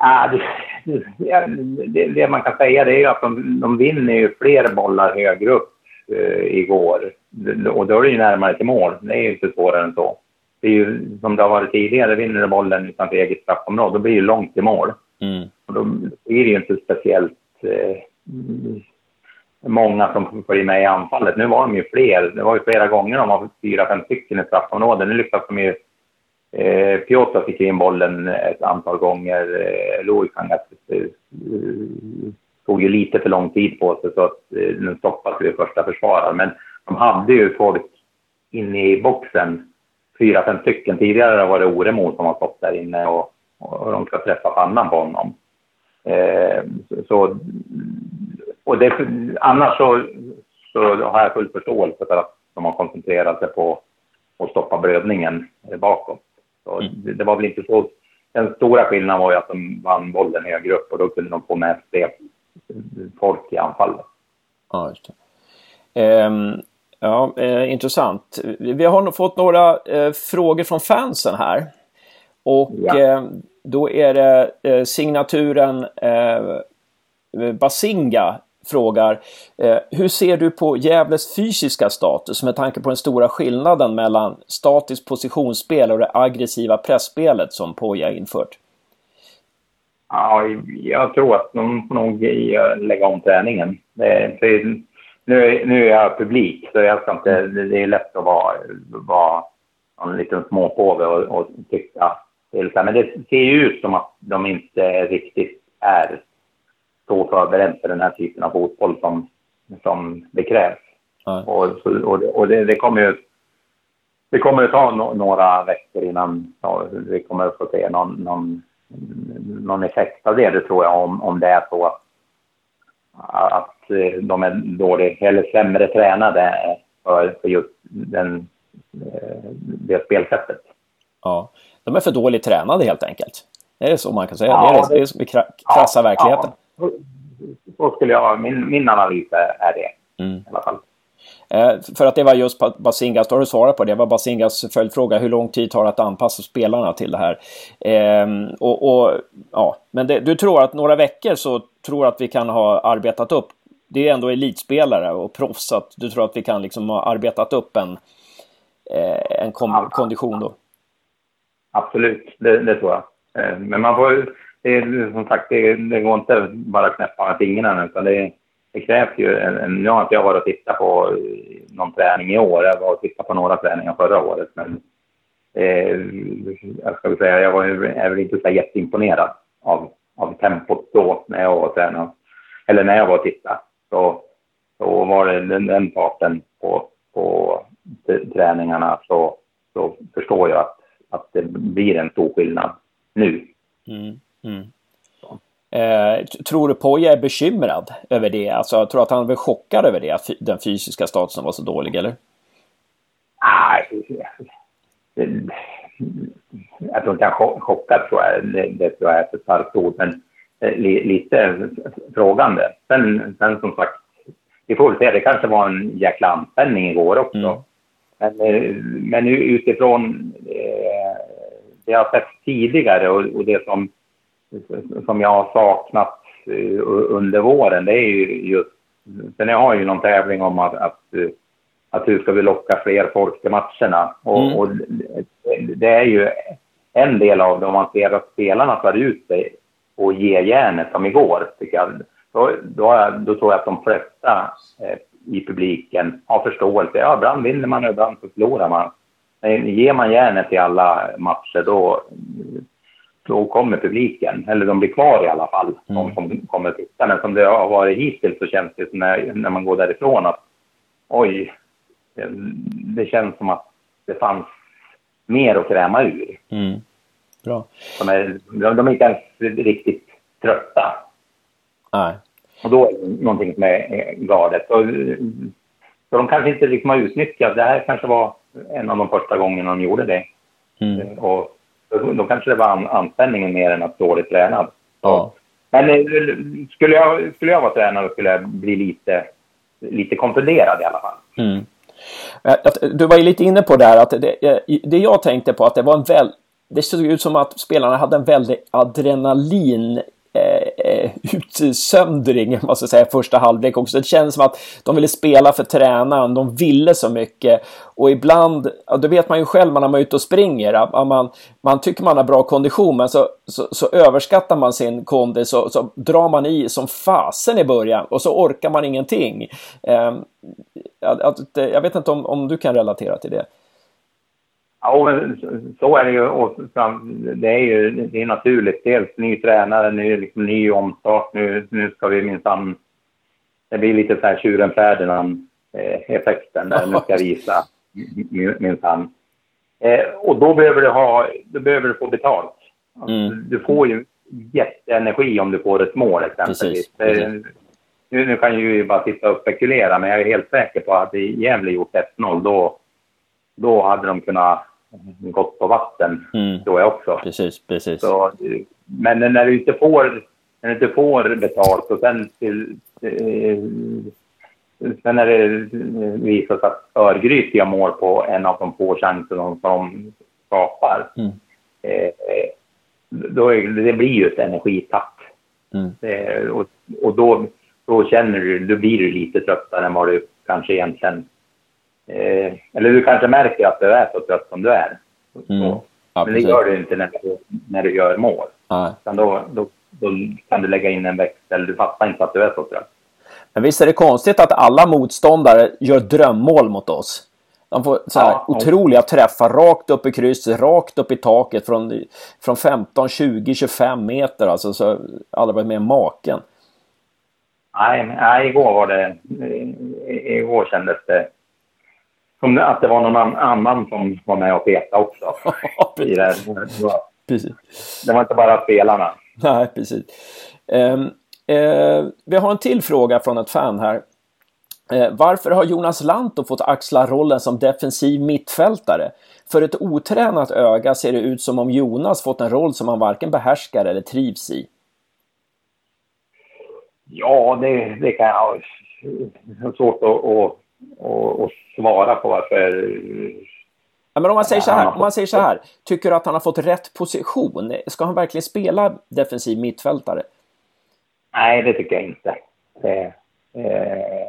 Ah, det, det, det, man kan säga det är att de, de vinner ju fler bollar högre upp eh, igår. Och då är det ju närmare till mål. Det är ju inte svårare än så. Det är ju som det har varit tidigare, vinner du bollen utanför eget straffområde, då blir det ju långt till mål. Mm. Och då blir det ju inte speciellt eh, många som följer med i anfallet. Nu var de ju fler. Det var ju flera gånger de var fyra, fem stycken i straffområdet. Nu lyckas de ju Eh, Piotr fick in bollen ett antal gånger. Eh, eh, tog ju lite för lång tid på sig så att eh, den stoppades vid första försvararen. Men de hade ju folk inne i boxen, fyra, fem stycken. Tidigare var det Oremo som har stått där inne och, och de ska träffa pannan på honom. Eh, så, och det, annars så, så har jag full förståelse för att de har koncentrerat sig på att stoppa blödningen bakåt. Så mm. det, det, var väl inte så... Den stora skillnaden var ju att de vann bollen högre upp och då kunde de få med fler folk i anfallet. Ja, just det. Um, ja, eh, intressant. Vi har fått några eh, frågor från fansen här. Och ja. eh, då är det eh, signaturen eh, Basinga frågar eh, Hur ser du på Gävles fysiska status med tanke på den stora skillnaden mellan statiskt positionsspel och det aggressiva pressspelet som Poja infört? Ja, jag tror att de får nog lägga om träningen. Det, det, nu, nu är jag publik, så jag ska inte, det är lätt att vara, vara en liten småpåve och, och tycka Men det ser ju ut som att de inte riktigt är så förberedd för den här typen av fotboll som, som det krävs. Ja. Och, och, det, och det, det, kommer ju det kommer att ta no, några veckor innan ja, vi kommer att få se någon, någon, någon effekt av det, det tror jag, om, om det är så att, att eh, de är dåligt eller sämre tränade för, för just den, eh, det spelsättet. Ja, de är för dåligt tränade helt enkelt. Det är så man kan säga. Ja, det är det, det, det krassa ja, verkligheten. Så skulle jag, min, min analys är det mm. i alla fall. Eh, för att det var just Basingas, då har du svarat på det, det var Basingas följdfråga, hur lång tid tar det att anpassa spelarna till det här? Eh, och, och, ja, men det, du tror att några veckor så tror att vi kan ha arbetat upp, det är ändå elitspelare och proffs, att du tror att vi kan liksom ha arbetat upp en, eh, en kondition då? Absolut, det, det tror jag. Eh, men man får det är som sagt, det, det går inte bara att knäppa med fingrarna utan det, det krävs ju en, en, Nu har inte jag varit och tittat på eh, någon träning i år. Jag var och tittade på några träningar förra året. Men eh, jag ska väl säga, jag var är väl inte så jätteimponerad av, av tempot då när jag var och tränade. Eller när jag var och tittade. Så, så var det den, den parten på, på träningarna så, så förstår jag att, att det blir en stor skillnad nu. Mm. Mm. Eh, tror du Poja är bekymrad över det? Alltså, jag tror att han är chockad över det, att den fysiska statusen var så dålig, eller? Nej, jag tror inte han chockad, tror jag. Det, tror jag är för starkt ord, men eh, lite frågande. Sen, sen som sagt, vi får väl se. Det kanske var en jäkla anspänning igår också. Mm. Men, eh, men utifrån eh, det jag har sett tidigare och, och det som som jag har saknat eh, under våren, det är ju just... Sen jag har ju någon tävling om att, att, att hur ska vi locka fler folk till matcherna? Och, mm. och det är ju en del av det, om man ser att spelarna tar ut sig och ge järnet som igår, tycker jag. Då, då, då tror jag att de flesta eh, i publiken har förståelse. Ja, ibland vinner man och ibland så förlorar man. Men ger man järnet i alla matcher då, då kommer publiken, eller de blir kvar i alla fall, mm. de som kommer att titta. Men som det har varit hittills så känns det när, när man går därifrån att oj, det, det känns som att det fanns mer att kräma ur. Mm. Bra. De är, de är inte ens riktigt trötta. Nej. Och då är det någonting som är galet. Så, så de kanske inte liksom har utnyttjat, det här kanske var en av de första gångerna de gjorde det. Mm. Och då, då kanske det var an, anspänningen mer än att dåligt tränad. Ja. Men eh, skulle jag, skulle jag vara tränare skulle jag bli lite, lite konfunderad i alla fall. Mm. Du var ju lite inne på det här att det, det jag tänkte på att det var en väl, det såg ut som att spelarna hade en väldig adrenalin Eh, utsöndring, måste säga, första halvlek också. Det kändes som att de ville spela för tränaren, de ville så mycket. Och ibland, ja, det vet man ju själv när man är ute och springer, man, man tycker man har bra kondition, men så, så, så överskattar man sin kondis så, så drar man i som fasen i början och så orkar man ingenting. Eh, jag vet inte om, om du kan relatera till det. Ja, men så är det ju. Och det är ju det är naturligt. Dels ny tränare, ny, liksom, ny omstart. Nu, nu ska vi minsann... Det blir lite så här tjuren Ferdinand-effekten där nu ska visa minsann. Eh, och då behöver du ha, då behöver du få betalt. Alltså, mm. Du får ju jätteenergi om du får ett mål exempelvis. Precis, precis. Nu, nu kan ju bara sitta och spekulera, men jag är helt säker på att i Gävle gjort 1-0, då, då hade de kunnat gått på vatten, mm. tror jag också. Precis, precis. Så, men när du inte får, när du inte får betalt och sen till, eh, Sen när det visar sig att Örgryte gör mål på en av de få chanser som de skapar. Mm. Eh, då är, det blir ju ett energitapp. Mm. Eh, och, och då, då känner du, då blir du lite tröttare än vad du kanske egentligen Eh, eller du kanske märker att du är så trött som du är. Mm. Ja, men det gör du inte när du, när du gör mål. Ja. då, då, då, kan du lägga in en växel. Du fattar inte att du är så trött. Men visst är det konstigt att alla motståndare gör drömmål mot oss? De får så här ja, otroliga träffar rakt upp i krysset, rakt upp i taket från, från 15, 20, 25 meter. Alltså, så aldrig varit med maken. Nej, nej, igår var det... Igår kändes det som att det var någon annan som var med och petade också. i det. Precis. det var inte bara spelarna. Nej, precis. Um, uh, vi har en till fråga från ett fan här. Uh, varför har Jonas Lantto fått axla rollen som defensiv mittfältare? För ett otränat öga ser det ut som om Jonas fått en roll som han varken behärskar eller trivs i. Ja, det, det kan jag ha svårt att, att och, och svara på varför... Ja, men om man, säger så här, om man säger så här, tycker du att han har fått rätt position? Ska han verkligen spela defensiv mittfältare? Nej, det tycker jag inte. Det, eh,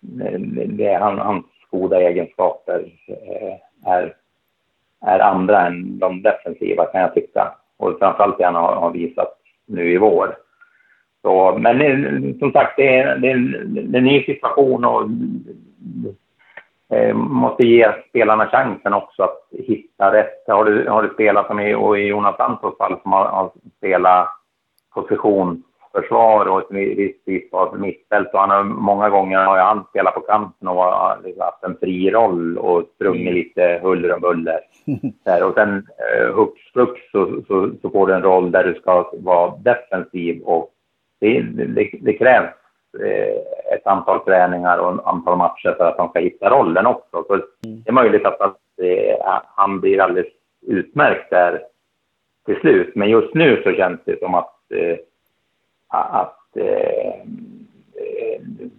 det, det, han, hans goda egenskaper eh, är, är andra än de defensiva kan jag tycka. Och framförallt det han har, har visat nu i vår. Så, men som sagt, det är, det, är det är en ny situation och eh, måste ge spelarna chansen också att hitta rätt. Har du, har du spelat som i, och i Jonas Santos fall som har, har spelat positionsförsvar och ett visst typ av mittfält och han har många gånger har han spelat på kanten och har liksom haft en fri roll och sprungit mm. lite huller om buller. Där. Och sen eh, hux flux så, så, så, får du en roll där du ska vara defensiv och det, det, det krävs eh, ett antal träningar och ett antal matcher för att han ska hitta rollen också. Så mm. det är möjligt att, att eh, han blir alldeles utmärkt där till slut. Men just nu så känns det som att, eh, att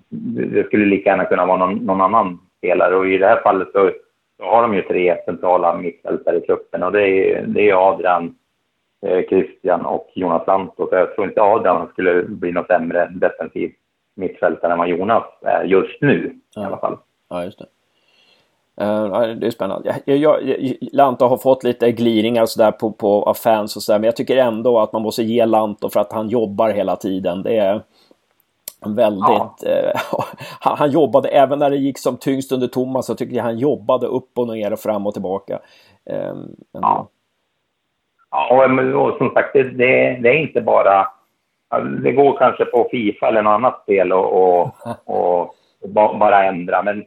det skulle lika gärna kunna vara någon, någon, annan spelare. Och i det här fallet så, så har de ju tre centrala mittfältare i truppen och det är, det är Adrian, Christian och Jonas Lantto. Jag tror inte Adrian skulle bli något sämre defensiv mittfältare än vad Jonas är just nu ja. i alla fall. Ja, just det. Uh, det är spännande. Jag, jag, jag, Lanto har fått lite gliringar sådär på, på, av fans och sådär, men jag tycker ändå att man måste ge Lanto för att han jobbar hela tiden. Det är väldigt... Ja. Eh, han, han, jobbade, även när det gick som tyngst under Thomas, så tycker jag han jobbade upp och ner och fram och tillbaka. Eh, ja. Ja, och som sagt, det, det, det, är inte bara... Det går kanske på Fifa eller något annat spel och, och, och, och bara ändra, men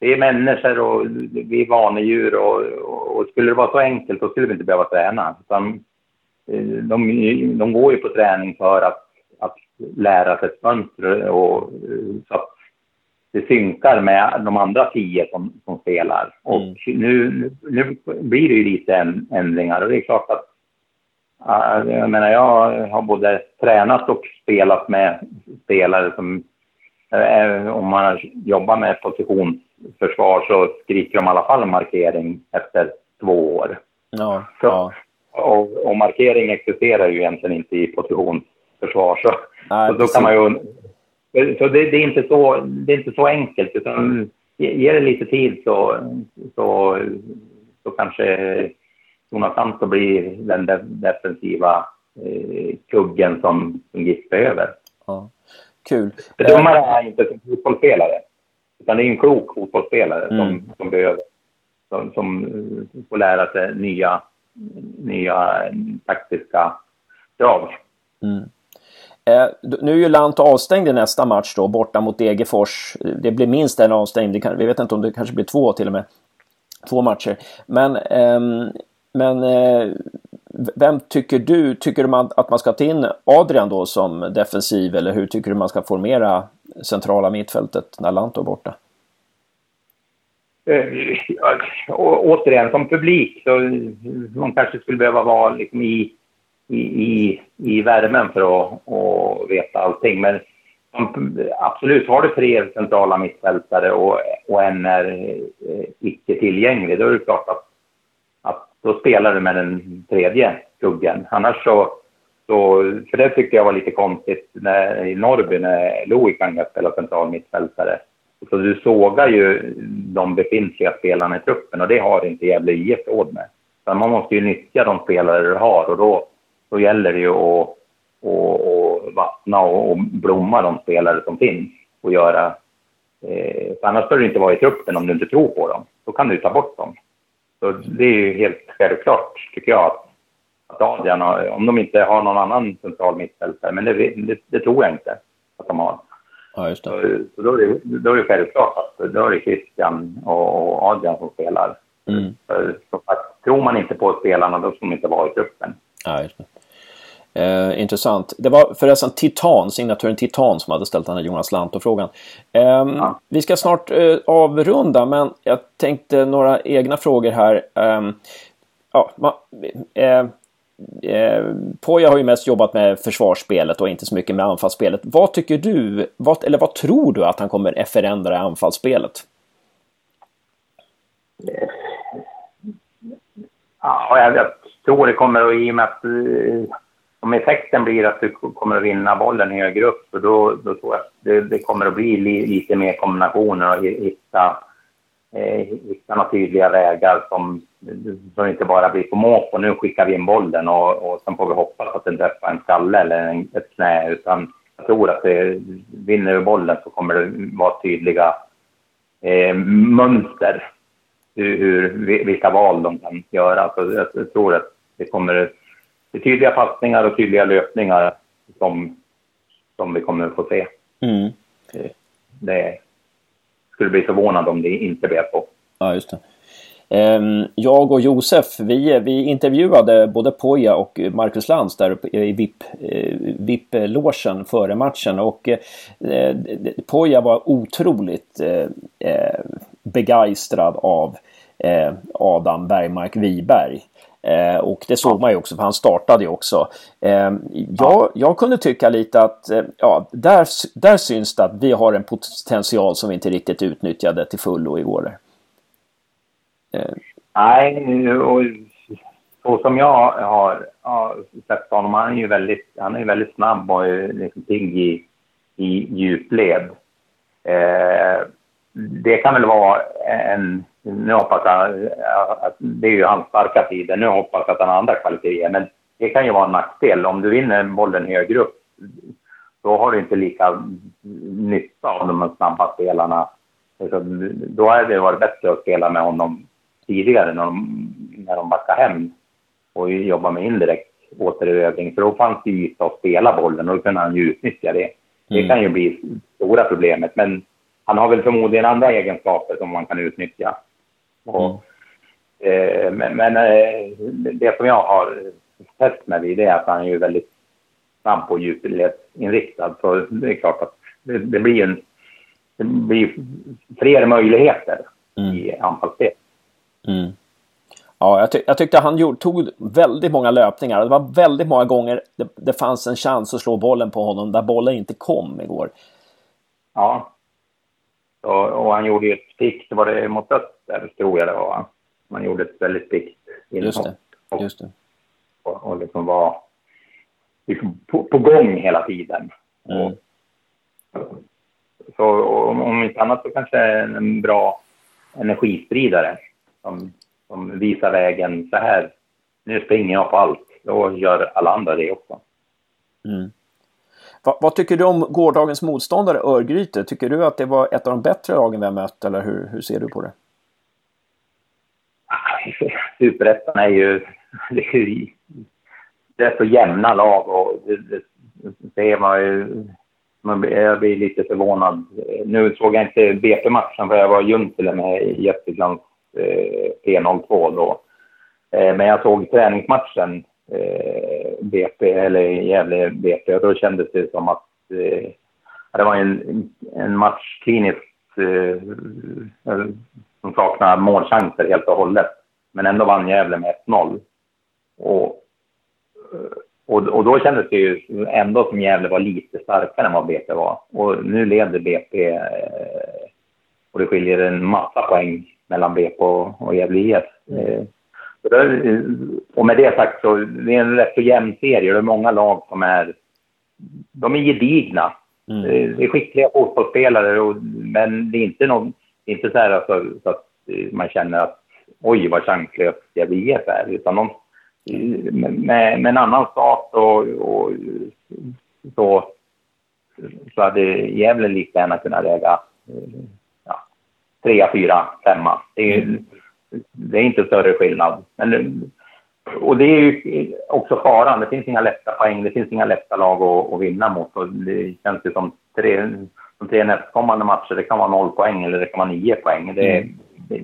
vi är människor och vi är vanedjur och, och, skulle det vara så enkelt då skulle vi inte behöva träna. Utan, eh, de, de går ju på träning för att, att lära sig ett mönster och så att det synkar med de andra tio som, som spelar. Och mm. nu, nu blir det ju lite ändringar och det är klart att jag menar, jag har både tränat och spelat med spelare som, eh, om man jobbar med position försvar så skriker de i alla fall markering efter två år. Ja, så, ja. Och, och, markering existerar ju egentligen inte i positionsförsvar. Så, Nej, så då kan man ju... Så det, det, är inte så, det är inte så enkelt, utan ge det lite tid så, så, så kanske Jonas Santo blir den defensiva eh, kuggen som, som GIF behöver. Ja. Kul. Det dumma är inte som fotbollsspelare. Utan det är en klok fotbollsspelare mm. som, som behöver, som, som får lära sig nya, nya taktiska drag. Mm. Eh, nu är ju Lant avstängd i nästa match då, borta mot Degerfors. Det blir minst en avstängning, vi vet inte om det kanske blir två till och med. Två matcher. Men, eh, men eh, vem tycker du, tycker man att man ska ta in Adrian då som defensiv eller hur tycker du man ska formera centrala mittfältet när Lanto är borta? Uh, återigen, som publik så man kanske skulle behöva vara liksom i, i, i, i värmen för att, och veta allting. Men absolut, har du tre centrala mittfältare och, och en är eh, icke tillgänglig, då är det klart att då spelar du med den tredje kuggen. Annars så så, för det tyckte jag var lite konstigt när, i Norrby när Louis kan spela central mittfältare. Så du sågar ju de befintliga spelarna i truppen och det har inte Gävle IF råd med. Så man måste ju nyttja de spelare du har och då, då gäller det ju att och, och vattna och, och, blomma de spelare som finns och göra... Eh, för annars ska du inte vara i truppen om du inte tror på dem. Då kan du ta bort dem. Så det är ju helt självklart, tycker jag, att Adrian om de inte har någon annan central mittfältare, men det, det, det, tror jag inte att de har. Ja, just det. Så, så då, är det, då är det självklart att då är det Christian och Adrian som spelar. Mm. Så, så att, tror man inte på spelarna, då ska de inte vara i truppen. Ja, just det. Eh, intressant. Det var förresten Titan, signaturen Titan som hade ställt den här Jonas Lanto-frågan. Eh, ja. Vi ska snart eh, avrunda, men jag tänkte några egna frågor här. Ehm, ja, man, eh, eh, Poja har ju mest jobbat med försvarsspelet och inte så mycket med anfallsspelet. Vad tycker du, vad, eller vad tror du att han kommer förändra i anfallsspelet? Ja, jag, jag tror det kommer att, i och med att eh, om effekten blir att du kommer att vinna bollen högre upp, så då, då tror jag att det, det kommer att bli li, lite mer kombinationer och hitta, eh, hitta några tydliga vägar som som inte bara blir på måfå. Nu skickar vi in bollen och, och sen får vi hoppas att den träffar en skalle eller en, ett knä. Utan jag tror att det, vinner vi bollen så kommer det vara tydliga eh, mönster hur, hur, vilka val de kan göra. Så jag, jag tror att det kommer det är tydliga passningar och tydliga löpningar som, som vi kommer att få se. Mm. Det, skulle bli förvånad om det inte blev så. Ja, just det. Ehm, jag och Josef, vi, vi intervjuade både Poja och Marcus Lantz där i VIP-logen VIP före matchen och eh, Poja var otroligt eh, begeistrad av eh, Adam Bergmark Wiberg. Eh, och det såg man ju också, för han startade ju också. Eh, jag, jag kunde tycka lite att eh, ja, där, där syns det att vi har en potential som vi inte riktigt utnyttjade till fullo igår. Eh. Nej, och så som jag har, ja, sett honom, han är ju väldigt, han är väldigt snabb och liksom pigg i, i djupled. Eh, det kan väl vara en... Nu hoppas jag att det är ju hans starka sidor. Nu hoppas jag att han har andra kvaliteter. Men det kan ju vara en nackdel. Om du vinner bollen högre upp, då har du inte lika nytta av de snabba spelarna. Då hade det varit bättre att spela med honom tidigare när de, när de backar hem och jobba med indirekt återerövring. För då fanns det yta att spela bollen och då kunde han ju utnyttja det. Det mm. kan ju bli stora problemet. Men han har väl förmodligen andra egenskaper som man kan utnyttja. Och, mm. men, men eh, det som jag har fäst mig vid är att han är ju väldigt snabb på djupledsinriktad. Så det är klart att det, det blir en det blir fler möjligheter mm. i anfallsspel. Mm. Ja, jag, ty jag, tyckte han gjorde, tog väldigt många löpningar. Det var väldigt många gånger det, det, fanns en chans att slå bollen på honom där bollen inte kom igår. Ja. Och, och han gjorde ju ett pikt, var det mot Öster tror jag det var. Man gjorde ett väldigt pikt Just det. Just det. Och, och liksom var liksom på, på gång hela tiden. Mm. Och, så om, om inte annat så kanske en bra energispridare som, som visar vägen så här. Nu springer jag på allt. Då gör alla andra det också. Mm. Va, vad tycker du om gårdagens motståndare Örgryte? Tycker du att det var ett av de bättre lagen vi har mött eller hur, hur ser du på det? Superettan är ju... Det är, ju, det är så jämna lag och det, det, det ser man ju man, jag blir lite förvånad. Nu såg jag inte BP-matchen för jag var i med Gästriklands eh, P02 då. Eh, men jag såg träningsmatchen eh, BP, eller Gävle BP, och då kändes det som att eh, det var en, en match kliniskt eh, som saknar målchanser helt och hållet. Men ändå vann Gävle med 1-0. Och och, och då kändes det ju ändå som Gävle var lite starkare än vad BP var. Och nu leder BP eh, och det skiljer en massa poäng mellan BP och, och Gävle IF. Eh, och med det sagt så det är en rätt så jämn serie. Det är många lag som är, de är gedigna. Mm. Det är skickliga fotbollsspelare, och, men det är inte, någon, är inte så, här alltså, så att man känner att oj vad chanslöst Gävle IF är. Utan de, med, med en annan start och, och så, så hade Gävle lika gärna kunnat lägga ja, trea, fyra, femma. Det är, det är inte större skillnad. Men, och det är ju också faran. Det finns inga lätta poäng. Det finns inga lätta lag att, att vinna mot. Och det känns ju som tre, de tre nästkommande matcher. Det kan vara noll poäng eller det kan vara nio poäng. Det, mm. det,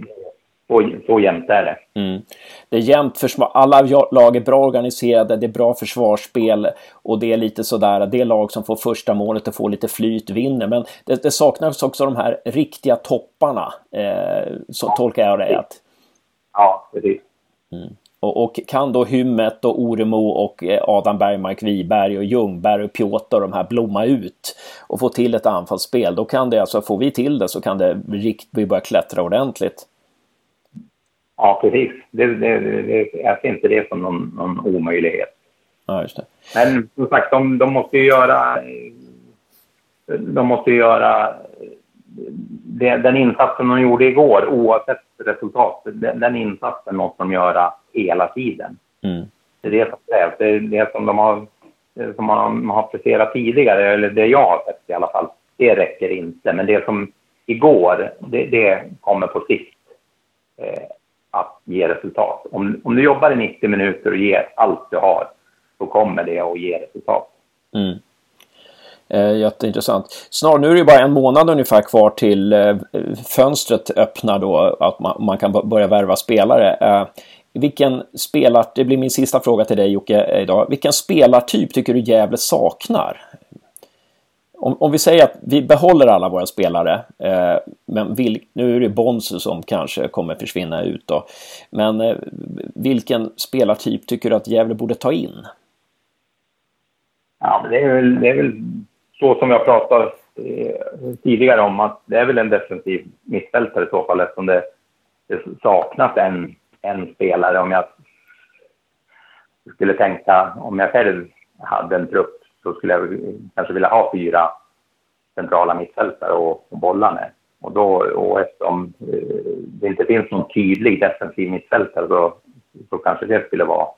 så, så jämnt är det. Mm. Det är jämnt försvar. Alla lag är bra organiserade, det är bra försvarsspel och det är lite sådär, det lag som får första målet och får lite flyt vinner. Men det, det saknas också de här riktiga topparna, eh, så ja, tolkar jag det. Att... Ja, precis. Mm. Och, och, kan då Hymmet och Oremo och eh, Adam Bergmark Wiberg och Ljungberg och Piotr de här blomma ut och få till ett anfallsspel, då kan det alltså, får vi till det så kan det rikt, vi börja klättra ordentligt. Ja, precis. Det, det, det, jag ser inte det som någon, någon omöjlighet. Ja, just det. Men som sagt, de, de måste ju göra... De måste ju göra... Det, den insatsen de gjorde igår, oavsett resultat, den, den insatsen måste de göra hela tiden. Mm. Det är det som krävs. Det är det som de har, som man har presterat tidigare, eller det jag har sett i alla fall. Det räcker inte. Men det som igår, det, det kommer på sikt. Eh, att ge resultat. Om, om du jobbar i 90 minuter och ger allt du har, så kommer det att ge resultat. Mm. Eh, jätteintressant. Snart, nu är det bara en månad ungefär kvar till eh, fönstret öppnar då, att man, man kan börja värva spelare. Eh, vilken spelar, det blir min sista fråga till dig Jocke eh, idag. Vilken spelartyp tycker du Gävle saknar? om, om vi säger att vi behåller alla våra spelare, eh, men vil, nu är det Bonsu som kanske kommer försvinna ut då. Men eh, vilken spelartyp tycker du att Gävle borde ta in? Ja, det är väl, det är väl så som jag pratade eh, tidigare om att det är väl en defensiv mittfältare i så fall eftersom det, det saknas en, en spelare. Om jag skulle tänka, om jag själv hade en trupp så skulle jag kanske vilja ha fyra centrala mittfältare och, och bolla med. Och, då, och eftersom eh, det inte finns någon tydlig defensiv mittfältare så, så kanske det skulle vara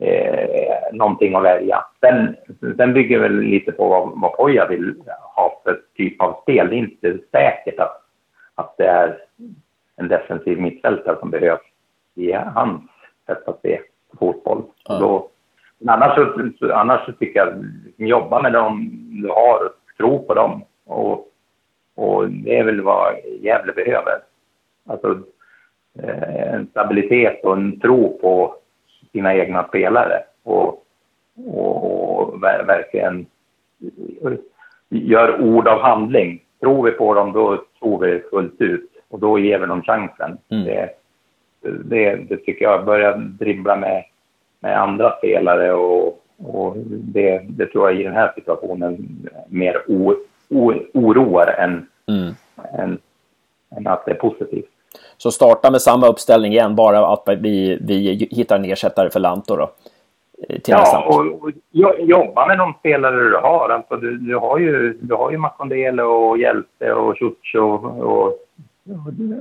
eh, någonting att välja. Sen, sen bygger väl lite på vad, vad Poja vill ha för typ av spel. Det är inte säkert att, att det är en defensiv mittfältare som behövs i hans sätt att se fotboll. Mm. Då, annars, så, annars så tycker jag, jobba med dem du har, tro på dem. Och, och det är väl vad Gävle behöver. Alltså eh, en stabilitet och en tro på sina egna spelare. Och, och, och verkligen gör ord av handling. Tror vi på dem, då tror vi fullt ut. Och då ger vi dem chansen. Mm. Det, det, det, tycker jag. Börja dribbla med, med andra spelare och, och det, det tror jag i den här situationen mer o, o, oroar än, mm. än, än att det är positivt. Så starta med samma uppställning igen, bara att vi, vi hittar en ersättare för Lanto då? Till ja, och, och, jobba med de spelare du har. Alltså, du, du har ju, du har ju Makondele och Hjälte och Ciuccio och, och,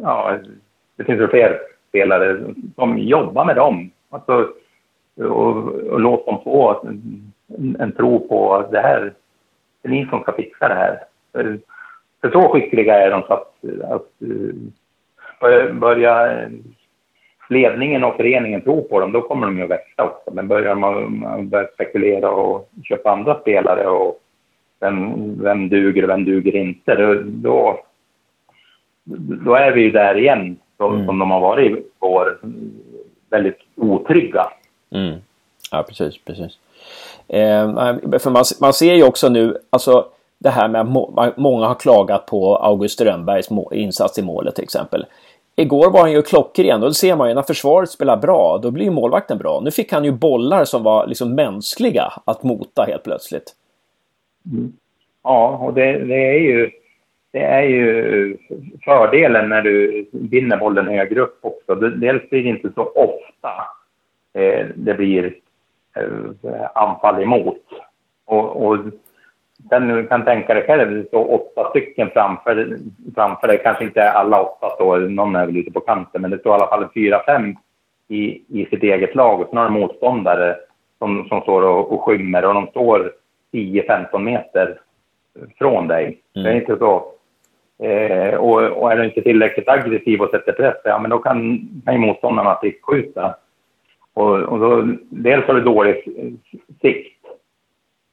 ja, det finns ju fler spelare som jobbar med dem. Alltså, och, och låt dem få en, en tro på att det här, det är ni som ska fixa det här. För, för så skickliga är de så att, att börja ledningen och föreningen tro på dem, då kommer de ju att växa också. Men börjar man, man börja spekulera och köpa andra spelare och vem, vem duger och vem duger inte, då, då, är vi ju där igen, så, mm. som de har varit i år, väldigt otrygga. Mm. Ja, precis, precis. Eh, för man, man ser ju också nu, alltså det här med att många har klagat på August Strömbergs insats i målet till exempel. Igår var han ju klockren och det ser man ju när försvaret spelar bra, då blir ju målvakten bra. Nu fick han ju bollar som var liksom mänskliga att mota helt plötsligt. Mm. Ja, och det, det, är ju, det är ju fördelen när du vinner bollen högre upp också. Dels blir det inte så ofta eh, det blir eh, anfall emot. Och, och Sen du kan tänka dig själv, det står åtta stycken framför, framför dig. Kanske inte alla åtta står, någon är väl ute på kanten, men det står i alla fall fyra, fem i, i sitt eget lag. Och sen har du motståndare som, som står och, och skymmer och de står 10-15 meter från dig. Mm. Det är inte så. Eh, och, och, är du inte tillräckligt aggressiv och sätter press, ja men då kan, kan ju motståndarna prickskjuta. Och, och då, dels har du dålig sikt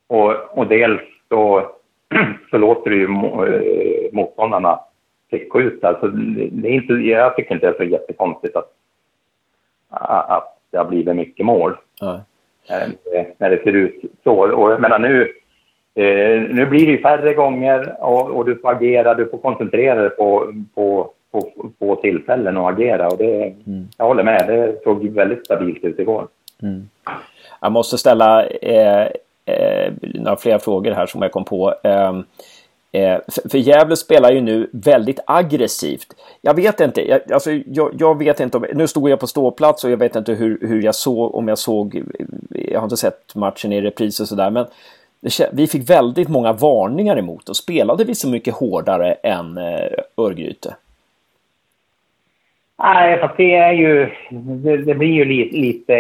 och, och dels så, så låter det ju eh, motståndarna prickskjuta. Alltså, det är inte, jag tycker inte det är så jättekonstigt att, att det har blivit mycket mål. Mm. När, när det ser ut så. Och jag menar nu, eh, nu blir det ju färre gånger och, och, du får agera, du får koncentrera dig på, på, på, på tillfällen och agera. Och det, mm. Jag håller med, det såg väldigt stabilt ut igår. Mm. Jag måste ställa eh, Eh, några fler frågor här som jag kom på. Ehm, eh, för Gävle spelar ju nu väldigt aggressivt. Jag vet inte, jag, alltså, jag, jag, vet inte om, nu stod jag på ståplats och jag vet inte hur, hur jag såg, om jag såg, jag har inte sett matchen i repris och sådär, men vi fick väldigt många varningar emot och spelade vi så mycket hårdare än eh, Örgryte? Nej, fast det är ju, det, det blir ju lite, lite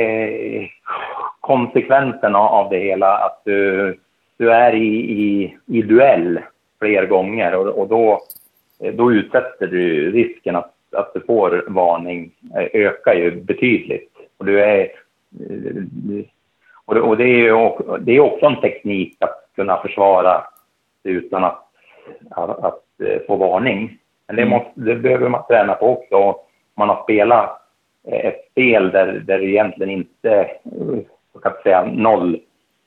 konsekvensen av det hela att du, du är i, i, i duell fler gånger och, och då, då utsätter du risken att, att du får varning ökar ju betydligt. Och, du är, och, det, är ju, det är också en teknik att kunna försvara utan att, att, att få varning. Men det, mm. måste, det behöver man träna på också. Man har spelat ett spel där, där det egentligen inte jag kan säga noll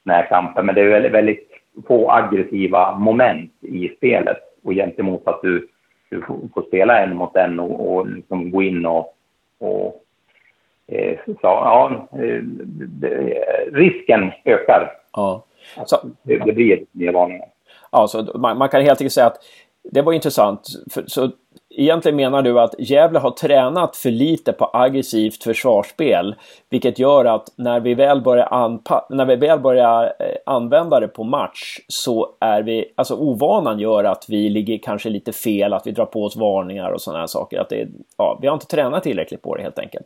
närkamper, men det är väldigt, väldigt få aggressiva moment i spelet och gentemot att du, du får spela en mot en och, och liksom gå in och, och eh, så, ja, eh, risken ökar. Ja. Så, det, det blir mer varningar. Ja, så man, man, kan helt enkelt säga att det var intressant. För, så egentligen menar du att Gävle har tränat för lite på aggressivt försvarsspel. Vilket gör att när vi väl börjar, när vi väl börjar eh, använda det på match så är vi, alltså ovanan gör att vi ligger kanske lite fel, att vi drar på oss varningar och sådana här saker. Att det, ja, vi har inte tränat tillräckligt på det helt enkelt.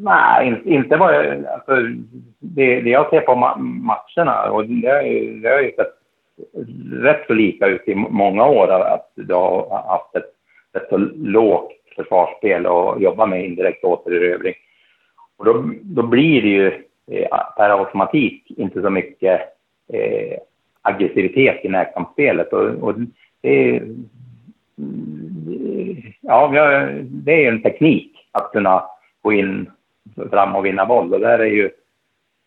Nej, inte vad jag... Alltså, det, det jag ser på ma matcherna, och det det har ju sett rätt så lika ut i många år, att du har haft ett ett så lågt försvarsspel och jobba med indirekt återerövring. Och då, då blir det ju eh, per automatik inte så mycket eh, aggressivitet i närkampsspelet. Och, och det, är, ja, det är en teknik att kunna gå in fram och vinna boll. Och där är ju,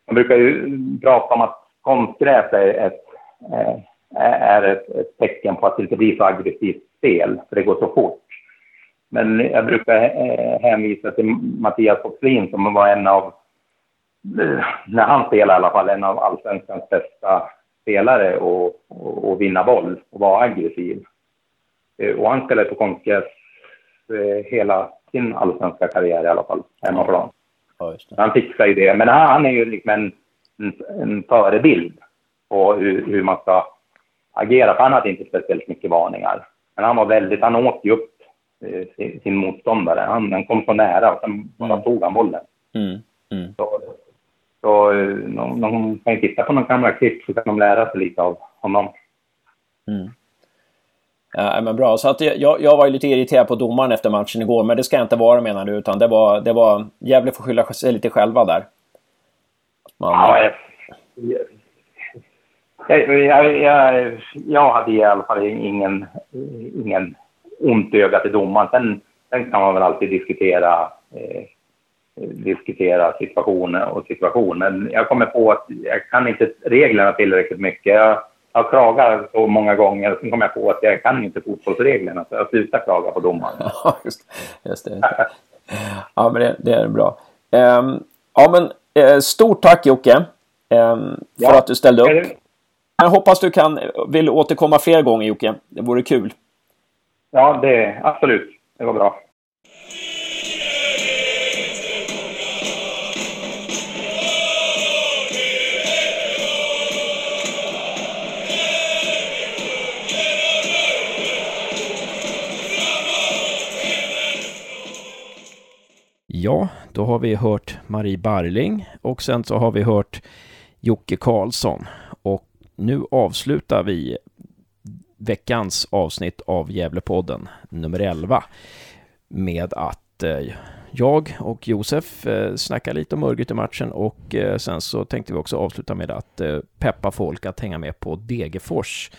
man brukar ju prata om att konstgräs är ett, eh, är ett, ett tecken på att det inte blir så aggressivt spel, för det går så fort. Men jag brukar eh, hänvisa till Mattias Forslin som var en av, eh, när han spelade i alla fall, en av allsvenskans bästa spelare och, och, och vinna boll och vara aggressiv. Och han spelade på konstgräs hela sin allsvenska karriär i alla fall, hemmaplan. Ja, han fixar ju det. Men han, han är ju liksom en, en, en förebild på hur, hur, man ska agera. För han hade inte speciellt mycket varningar. Men han var väldigt, han åt ju upp eh, sin, sin motståndare. Han, han, kom så nära och sen bara mm. tog han bollen. Mm. Mm. Så, så eh, de, de kan ju titta på någon klipp så kan de lära sig lite av honom. Mm. Ja, men bra, så att jag, jag var ju lite irriterad på domaren efter matchen igår, men det ska jag inte vara menar du, utan det var, det var Gävle får skylla sig lite själva där. Man... Ja, jag, jag, jag, jag, hade i alla fall ingen, ingen ont öga till domaren. Sen, sen kan man väl alltid diskutera, eh, diskutera situationer och situation. Men jag kommer på att jag kan inte reglerna tillräckligt mycket. Jag, jag klagar så många gånger, sen kom jag på att jag kan inte fotbollsreglerna, så jag slutar klaga på domaren. Ja, just, just det. ja, men det, det är bra. Um, ja, men uh, stort tack Jocke um, för ja. att du ställde upp. Jag hoppas du kan, vill återkomma fler gånger Jocke. Det vore kul. Ja, det absolut. Det var bra. Ja, då har vi hört Marie Barling och sen så har vi hört Jocke Karlsson. Och nu avslutar vi veckans avsnitt av Gävlepodden nummer 11 med att eh, jag och Josef eh, snackar lite om Örgryte matchen och eh, sen så tänkte vi också avsluta med att peppa folk att hänga med på Degerfors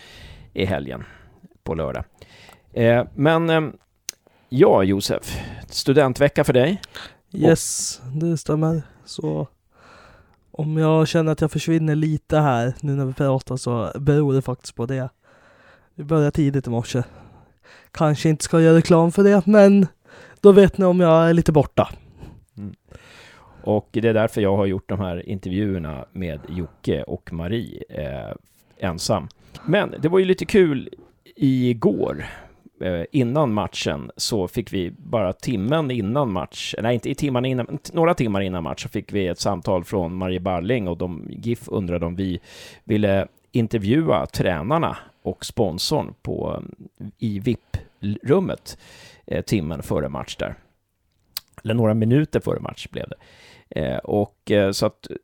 i helgen på lördag. Men ja, Josef, studentvecka för dig? Yes, det stämmer. Så om jag känner att jag försvinner lite här nu när vi pratar så beror det faktiskt på det. Vi börjar tidigt i morse. Kanske inte ska göra reklam för det, men då vet ni om jag är lite borta. Mm. Och det är därför jag har gjort de här intervjuerna med Jocke och Marie eh, ensam. Men det var ju lite kul igår Eh, innan matchen så fick vi bara timmen innan match, nej inte i timmarna innan, några timmar innan match så fick vi ett samtal från Marie Barling och de, GIF undrade om vi ville intervjua tränarna och sponsorn på, eh, i VIP-rummet eh, timmen före match där. Eller några minuter före match blev det. Eh, och eh, så att eh,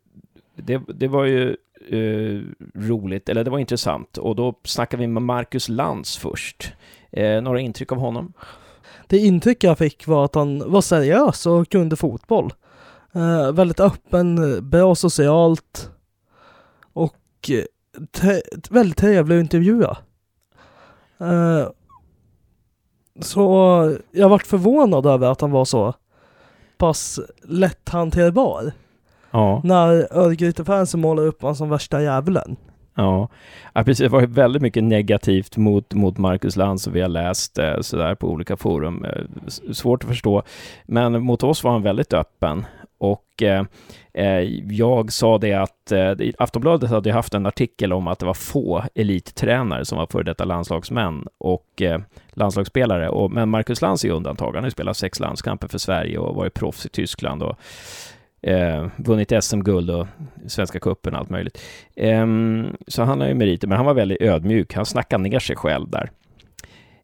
det, det var ju eh, roligt, eller det var intressant. Och då snackade vi med Marcus Lantz först. Eh, några intryck av honom? Det intryck jag fick var att han var seriös och kunde fotboll. Eh, väldigt öppen, bra socialt och eh, te- väldigt trevlig att intervjua. Eh, så jag varit förvånad över att han var så pass lätthanterbar. Ja. När Örgryte-fansen målar upp honom som värsta djävulen. Ja, ja precis. Det var väldigt mycket negativt mot, mot Marcus Lantz och vi har läst eh, sådär på olika forum. Eh, svårt att förstå. Men mot oss var han väldigt öppen. Och eh, eh, jag sa det att eh, Aftonbladet hade haft en artikel om att det var få elittränare som var före detta landslagsmän och eh, landslagsspelare. Och, men Marcus Lantz är undantag. Han har ju spelat sex landskamper för Sverige och varit proffs i Tyskland. Och, Eh, vunnit SM-guld och Svenska cupen och allt möjligt. Eh, så han har ju meriter, men han var väldigt ödmjuk. Han snackade ner sig själv där.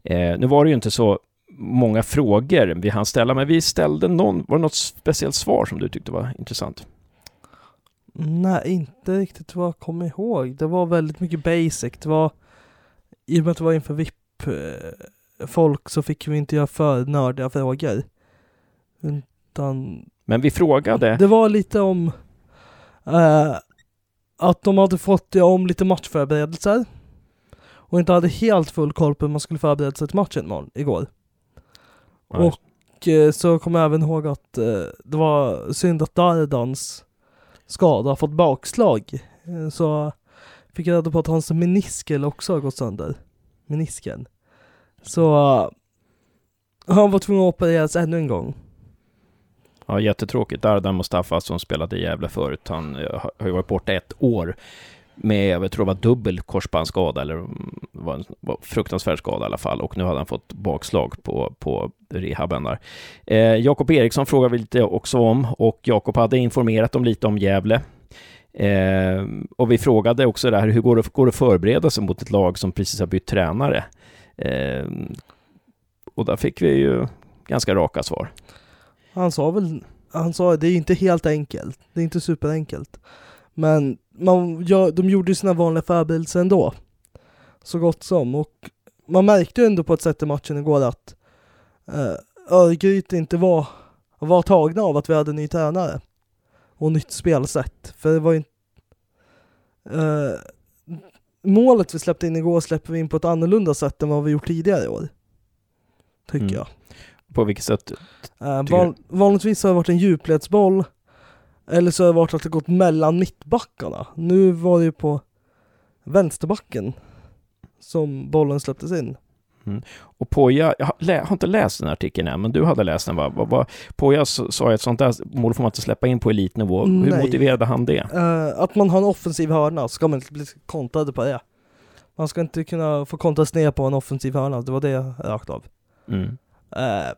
Eh, nu var det ju inte så många frågor vi hann ställa, men vi ställde någon, var det något speciellt svar som du tyckte var intressant? Nej, inte riktigt vad jag kommer ihåg. Det var väldigt mycket basic. Det var, i och med att det var inför VIP-folk eh, så fick vi inte göra för nördiga frågor. Utan men vi frågade. Det var lite om eh, att de hade fått göra om lite matchförberedelser och inte hade helt full koll på hur man skulle förbereda sig till matchen imorgon, igår. Nej. Och eh, så kommer jag även ihåg att eh, det var synd att Dardans skada fått bakslag. Eh, så fick jag reda på att hans meniskel också har gått sönder. Menisken. Så uh, han var tvungen att opereras ännu en gång. Ja, jättetråkigt. Ardan Mustafa som spelade i Gävle förut, han eh, har ju varit borta ett år med, jag tror det var dubbel korsbandsskada eller mm, var en var fruktansvärd skada i alla fall och nu hade han fått bakslag på, på rehaben där. Eh, Jakob Eriksson frågar vi lite också om och Jakob hade informerat dem lite om Gävle. Eh, och vi frågade också det här, hur går det, går det att förbereda sig mot ett lag som precis har bytt tränare? Eh, och där fick vi ju ganska raka svar. Han sa väl, han sa det är inte helt enkelt, det är inte superenkelt. Men man, ja, de gjorde sina vanliga förberedelser ändå. Så gott som. Och man märkte ju ändå på ett sätt i matchen igår att eh, Örgryte inte var, var tagna av att vi hade ny tränare. Och nytt spelsätt. För det var ju eh, Målet vi släppte in igår släpper vi in på ett annorlunda sätt än vad vi gjort tidigare i år. Tycker mm. jag. På vilket sätt? Uh, van, vanligtvis har det varit en djupledsboll eller så har det varit att det gått mellan mittbackarna. Nu var det ju på vänsterbacken som bollen släpptes in. Mm. Och Poja, jag har, jag har, inte läst den artikeln än, men du hade läst den va? va, Poja sa att sånt där mål får man inte släppa in på elitnivå. Nej. Hur motiverade han det? Uh, att man har en offensiv hörna, så ska man inte bli kontrad på det. Man ska inte kunna få kontras ner på en offensiv hörna, det var det rakt av. Mm. Uh,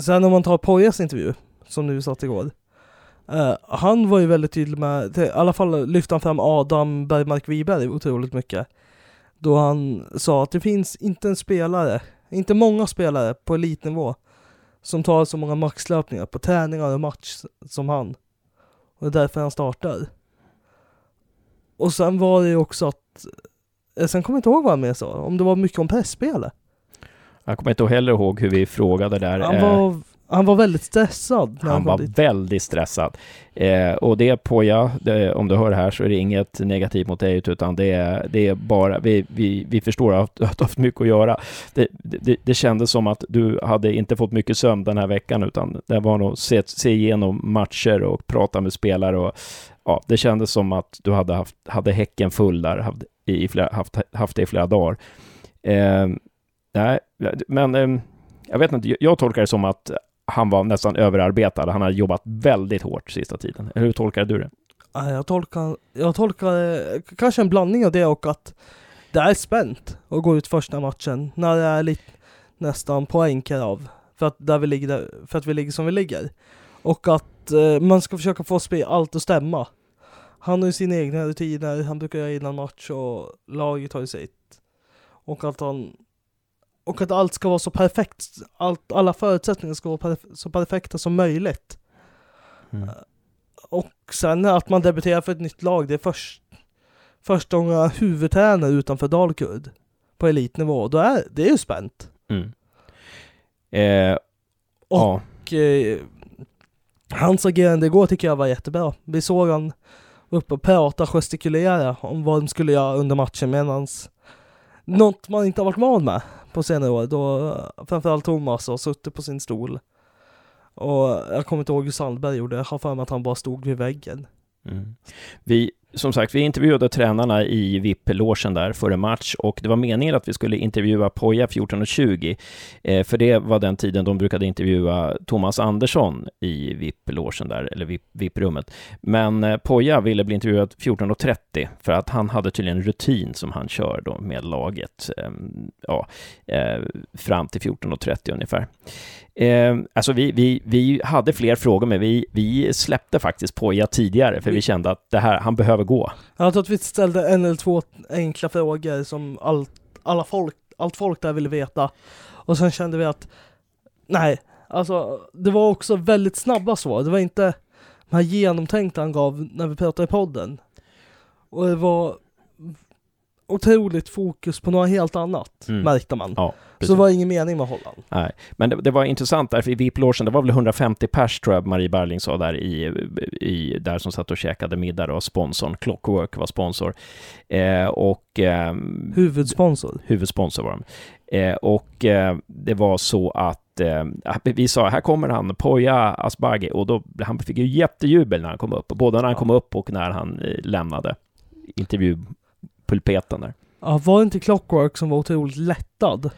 sen om man tar Pojas intervju, som du satt igår. Uh, han var ju väldigt tydlig med, i alla fall lyfte han fram Adam Bergmark Wiberg otroligt mycket. Då han sa att det finns inte en spelare, inte många spelare på elitnivå som tar så många maxlöpningar på träningar och match som han. Och det är därför han startar. Och sen var det ju också att, eh, sen kommer jag inte ihåg vad han mer sa, om det var mycket om pressspelet. Jag kommer inte heller ihåg hur vi frågade där. Han var, han var väldigt stressad. Han, han var dit. väldigt stressad. Eh, och det på ja, det, om du hör det här så är det inget negativt mot dig, utan det är, det är bara, vi, vi, vi förstår att du har haft mycket att göra. Det, det, det kändes som att du hade inte fått mycket sömn den här veckan, utan det var nog se, se igenom matcher och prata med spelare och ja, det kändes som att du hade haft, hade häcken full där, haft, i flera, haft, haft det i flera dagar. Eh, Nej, men eh, jag vet inte, jag tolkar det som att han var nästan överarbetad. Han hade jobbat väldigt hårt sista tiden. Hur tolkar du det? Jag tolkar, jag tolkar kanske en blandning av det och att det är spänt att gå ut första matchen när det är lite nästan poängkrav för att, där vi ligger där, för att vi ligger som vi ligger. Och att eh, man ska försöka få spel, allt att stämma. Han har ju sina egna rutiner, han brukar göra innan match och laget har ju sitt. Och att han och att allt ska vara så perfekt, allt, alla förutsättningar ska vara perf så perfekta som möjligt. Mm. Eh, och sen att man debuterar för ett nytt lag, det är först, första gången huvudtränare utanför Dalkurd på elitnivå. Då är, det är ju spänt. Mm. Eh, och ja. eh, hans agerande igår tycker jag var jättebra. Vi såg han uppe och prata, gestikulera om vad de skulle göra under matchen medans något man inte har varit van med på senare år då framförallt Thomas har suttit på sin stol. Och jag kommer inte ihåg hur Sandberg gjorde, jag har för mig att han bara stod vid väggen. Mm. Vi, som sagt, vi intervjuade tränarna i VIP-logen där före match och det var meningen att vi skulle intervjua Poja 14.20, eh, för det var den tiden de brukade intervjua Thomas Andersson i VIP-logen där, eller VIP-rummet. Men eh, Poja ville bli intervjuad 14.30 för att han hade tydligen en rutin som han kör då med laget, ehm, eh, ja, fram till 14.30 ungefär. Eh, alltså vi, vi, vi hade fler frågor, men vi, vi släppte faktiskt Poja tidigare, för vi kände att det här, han behöver gå. Jag tror att vi ställde en eller två enkla frågor som allt, alla folk, allt folk där ville veta. Och sen kände vi att, nej, alltså det var också väldigt snabba svar. Det var inte de här genomtänkta han gav när vi pratade i podden. Och det var otroligt fokus på något helt annat, mm. märkte man. Ja, så det var ingen mening med Holland. Nej, men det, det var intressant därför i VIP-logen, det var väl 150 pers tror jag Marie Berling sa där i, i där som satt och käkade middag och sponsorn Clockwork var sponsor. Eh, och... Eh, huvudsponsor? Huvudsponsor var de. Eh, och eh, det var så att eh, vi sa, här kommer han, Poya Asbaghi, och då, han fick ju jättejubel när han kom upp, både när han kom upp och när han eh, lämnade intervju pulpeten där. Ja, var det inte Clockwork som var otroligt lättad?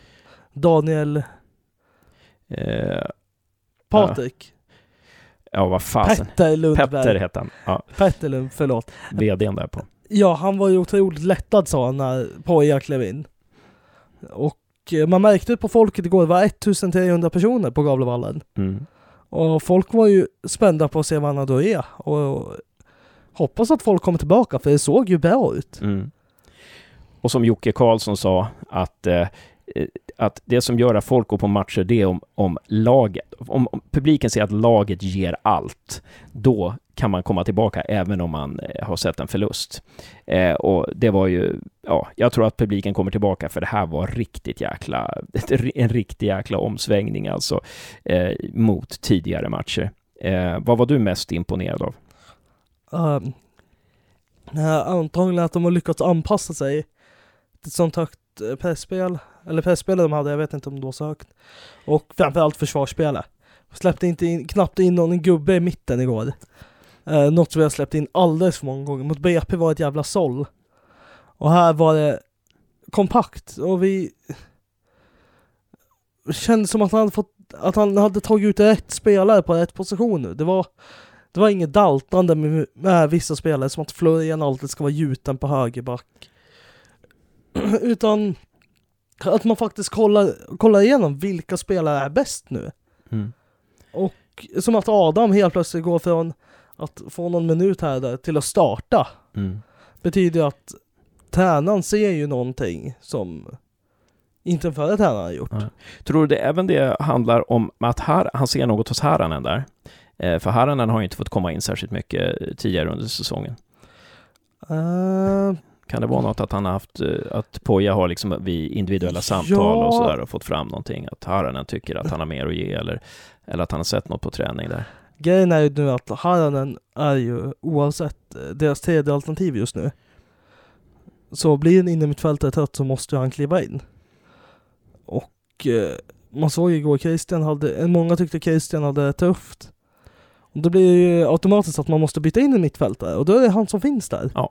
Daniel... Eh, Patrik? Ja, ja vad fasen. Petter Lundberg. Petter hette han. Ja. Petter Lund, förlåt. VDn där på. Ja, han var ju otroligt lättad sa han när Poja klev in. Och eh, man märkte på folket igår, det var 1300 personer på Gavlevallen. Mm. Och folk var ju spända på att se vad han hade att ge. Och hoppas att folk kommer tillbaka, för det såg ju bra ut. Mm. Och som Jocke Karlsson sa, att, eh, eh, att det som gör att folk går på matcher, det är om, om laget, om, om, publiken ser att laget ger allt, då kan man komma tillbaka även om man eh, har sett en förlust. Eh, och det var ju, ja, jag tror att publiken kommer tillbaka för det här var riktigt jäkla, en riktig jäkla omsvängning alltså eh, mot tidigare matcher. Eh, vad var du mest imponerad av? Um, antagligen att de har lyckats anpassa sig ett sånt högt eh, pressspel, eller pressspelet de hade, jag vet inte om det var så högt. Och framförallt försvarsspelet. Släppte inte in, knappt in någon gubbe i mitten igår. Eh, något som vi har släppt in alldeles för många gånger. Mot BP var ett jävla såll. Och här var det kompakt och vi kände som att han hade fått, att han hade tagit ut rätt spelare på rätt position nu. Det var, det var inget daltande med, med vissa spelare, som att Florian alltid ska vara gjuten på högerback. Utan att man faktiskt kollar, kollar igenom vilka spelare är bäst nu. Mm. Och som att Adam helt plötsligt går från att få någon minut här där till att starta. Mm. Betyder att tränaren ser ju någonting som inte den förra tränaren har gjort. Ja. Tror du det även det handlar om att här, han ser något hos Haranen där? Eh, för Haranen har ju inte fått komma in särskilt mycket tidigare under säsongen. Uh, kan det vara något att han har haft, eh, att Poja har liksom vid individuella samtal ja. och sådär och fått fram någonting, att Haranen tycker att han har mer att ge eller, eller att han har sett något på träning där? Grejen är ju nu att Haranen är ju oavsett eh, deras tredje alternativ just nu. Så blir en innermittfältare trött så måste han kliva in. Och eh, man såg igår Christian hade, många tyckte Christian hade det tufft. Och då blir det ju automatiskt att man måste byta in en mittfältare och då är det han som finns där. Ja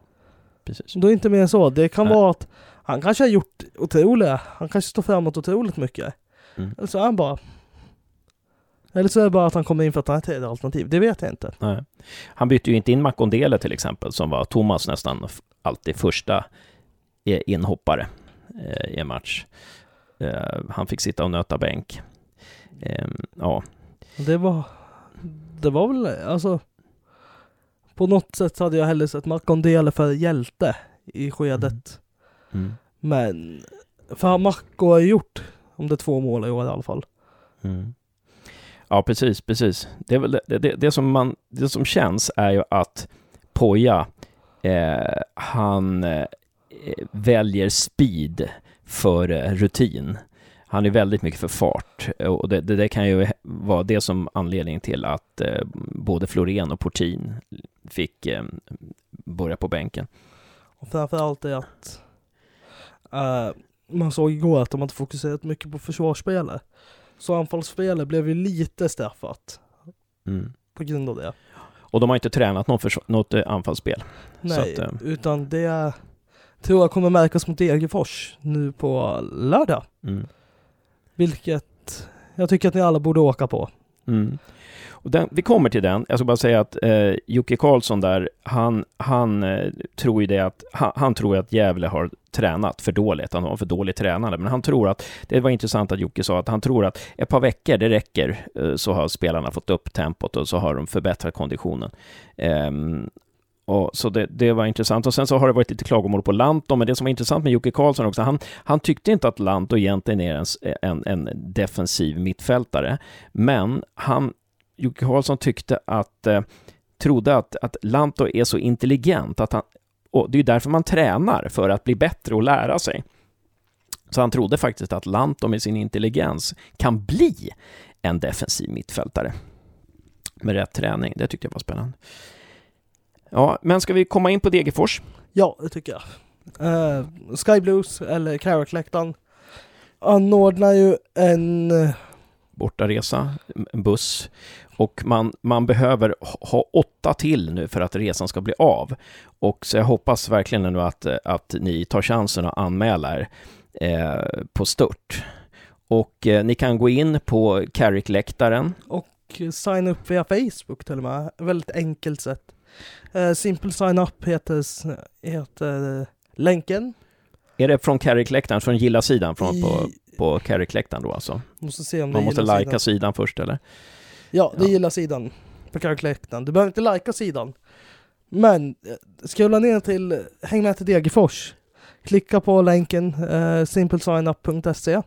precis. Då är inte mer så. Det kan Nej. vara att han kanske har gjort otroliga, han kanske står framåt otroligt mycket. Mm. Eller så är han bara eller så är det bara att han kommer in för att han är tredje alternativ. Det vet jag inte. Nej. Han bytte ju inte in Makondele till exempel, som var Thomas nästan alltid första inhoppare eh, i en match. Eh, han fick sitta och nöta bänk. Eh, ja. Det var, det var väl, alltså, på något sätt hade jag hellre sett Makondele för hjälte i skedet. Mm. Mm. Men, för Macko har gjort, om det är två mål i år i alla fall. Mm. Ja, precis, precis. Det, är väl det, det, det, som man, det som känns är ju att Poja, eh, han eh, väljer speed för rutin. Han är väldigt mycket för fart och det, det, det, kan ju vara det som anledning till att eh, både Florén och Portin fick eh, börja på bänken. Och framförallt är att uh, man såg igår att de inte fokuserat mycket på försvarsspelet. Så anfallsspelet blev ju lite straffat mm. på grund av det. Och de har inte tränat något, något eh, anfallsspel. Nej, att, eh, utan det tror jag kommer märkas mot Degerfors nu på lördag. Mm. Vilket jag tycker att ni alla borde åka på. Mm. Och den, vi kommer till den. Jag ska bara säga att eh, Jocke Karlsson där, han, han eh, tror ju det att, han, han tror att Gävle har tränat för dåligt, han har för dålig tränare, men han tror att, det var intressant att Jocke sa att han tror att ett par veckor, det räcker, eh, så har spelarna fått upp tempot och så har de förbättrat konditionen. Eh, och så det, det var intressant. Och sen så har det varit lite klagomål på Lantto, men det som var intressant med Jocke Karlsson också, han, han tyckte inte att Lantto egentligen är en, en, en defensiv mittfältare, men han, Jocke Karlsson tyckte att, eh, trodde att, att Lantto är så intelligent, att han, och det är därför man tränar, för att bli bättre och lära sig. Så han trodde faktiskt att Lantto med sin intelligens kan bli en defensiv mittfältare. Med rätt träning, det tyckte jag var spännande. Ja, men ska vi komma in på Degerfors? Ja, det tycker jag. Uh, Sky Blues, eller Carrick-läktaren, anordnar ju en... eh, Bortaresa, en buss. Och man, man behöver ha åtta till nu för att resan ska bli av. Och så jag hoppas verkligen nu att, att ni tar chansen att anmäla er eh, på stört. Och eh, ni kan gå in på Carrick-läktaren. och signa upp via Facebook till och med. Väldigt enkelt sätt. Uh, Simple Sign Up heter, heter eh, länken. Är det från Carrick-läktaren, från gilla-sidan från, på, I- på Carrick-läktaren då alltså? Måste se om Man måste lajka sidan. sidan först eller? Ja, det Ja. gillar sidan på Carrick-läktaren. Du behöver inte lajka sidan. Men eh, scrolla ner till Häng med till Degerfors. Klicka på länken uh, simplesignup.se.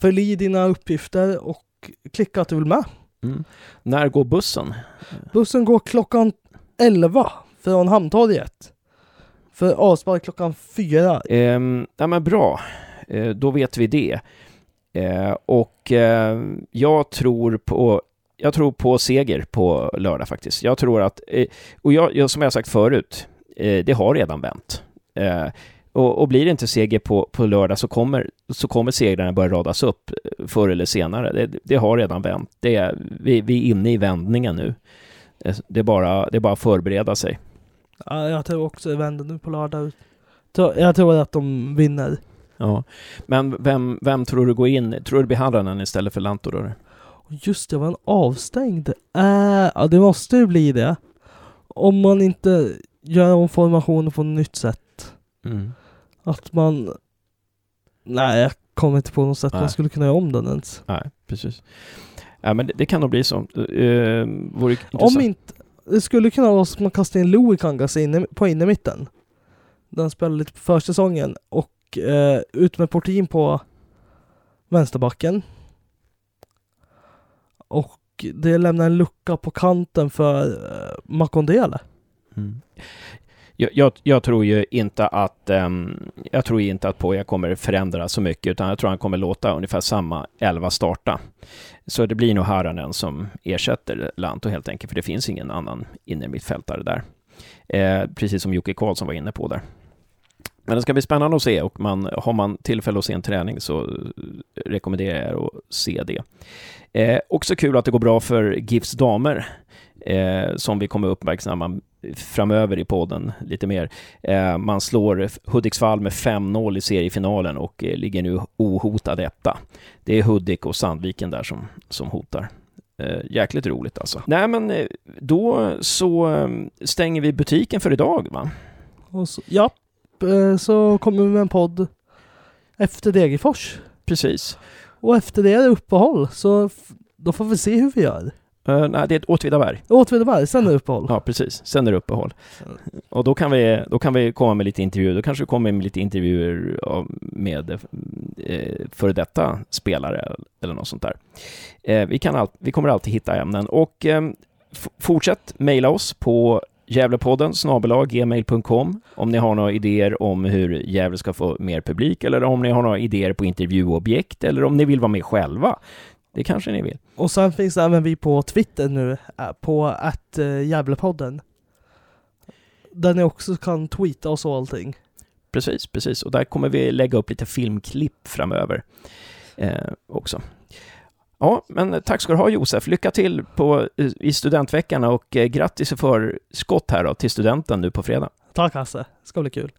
Fyll i dina uppgifter och klicka att du vill med. Mm. När går bussen? Bussen går klockan 11 från Hamntorget. För avspark klockan 4. Ehm, ja, men bra, eh, då vet vi det. Eh, och eh, jag tror på jag tror på seger på lördag faktiskt. Jag tror att, eh, och jag, jag, som jag sagt förut, eh, det har redan vänt. Och, och blir det inte seger på, på lördag så kommer, så kommer segrarna börja radas upp eh, förr eller senare. Det, det har redan vänt. Det är, vi, vi är inne i vändningen nu. Eh, Det är bara, det är bara att förbereda sig. Ja, jag tror också det vänder nu på lördag. Jag tror att de vinner. Ja, men vem, vem tror du går in? Tror du det blir Harranen istället för Lanto då? Just det, var en avstängd. Äh, ja, det måste ju bli det. Om man inte gör om formationen på ett nytt sätt. Mm. Att man... Nej, jag kommer inte på något sätt Nej. man skulle kunna göra om den ens. Nej, precis. Ja, men det, det kan nog bli så. Uh, vore. Om inte... Det skulle kunna vara så att man kastar in Louis Kangas inne, på innermitten. Den spelade lite på försäsongen. Och eh, ut med Portin på vänsterbacken. Och det lämnar en lucka på kanten för eh, Makondele. Mm. Jag, jag, jag tror ju inte att um, jag tror inte att Poja kommer förändra så mycket, utan jag tror han kommer låta ungefär samma elva starta. Så det blir nog Haranen som ersätter Lanto helt enkelt, för det finns ingen annan innermittfältare där. Eh, precis som Jocke Karlsson var inne på där. Men det ska bli spännande att se och man, har man tillfälle att se en träning så eh, rekommenderar jag er att se det. Eh, också kul att det går bra för GIFs damer, eh, som vi kommer uppmärksamma framöver i podden lite mer. Eh, man slår Hudiksvall med 5-0 i seriefinalen och eh, ligger nu ohotad etta. Det är Hudik och Sandviken där som, som hotar. Eh, jäkligt roligt alltså. Nej men då så eh, stänger vi butiken för idag va? Så, ja, så kommer vi med en podd efter Degerfors. Precis. Och efter det är det uppehåll. Så då får vi se hur vi gör. Uh, nej, det är Åtvidaberg. Åtvidaberg, sen är det uppehåll. Ja, precis. Sen är det uppehåll. Och då kan, vi, då kan vi komma med lite intervjuer. Då kanske vi kommer med lite intervjuer med eh, före detta spelare eller något sånt där. Eh, vi, kan all, vi kommer alltid hitta ämnen. Och eh, fortsätt mejla oss på Gävlepodden gmail.com om ni har några idéer om hur Gävle ska få mer publik eller om ni har några idéer på intervjuobjekt eller om ni vill vara med själva. Det kanske ni vill. Och sen finns även vi på Twitter nu, eh, på att Gävlepodden. Där ni också kan tweeta oss och allting. Precis, precis. Och där kommer vi lägga upp lite filmklipp framöver eh, också. ja, men tack ska du ha Josef. Lycka till på, i studentveckan och eh, grattis i förskott här då till studenten nu på fredag. Tack Hasse, det ska bli kul.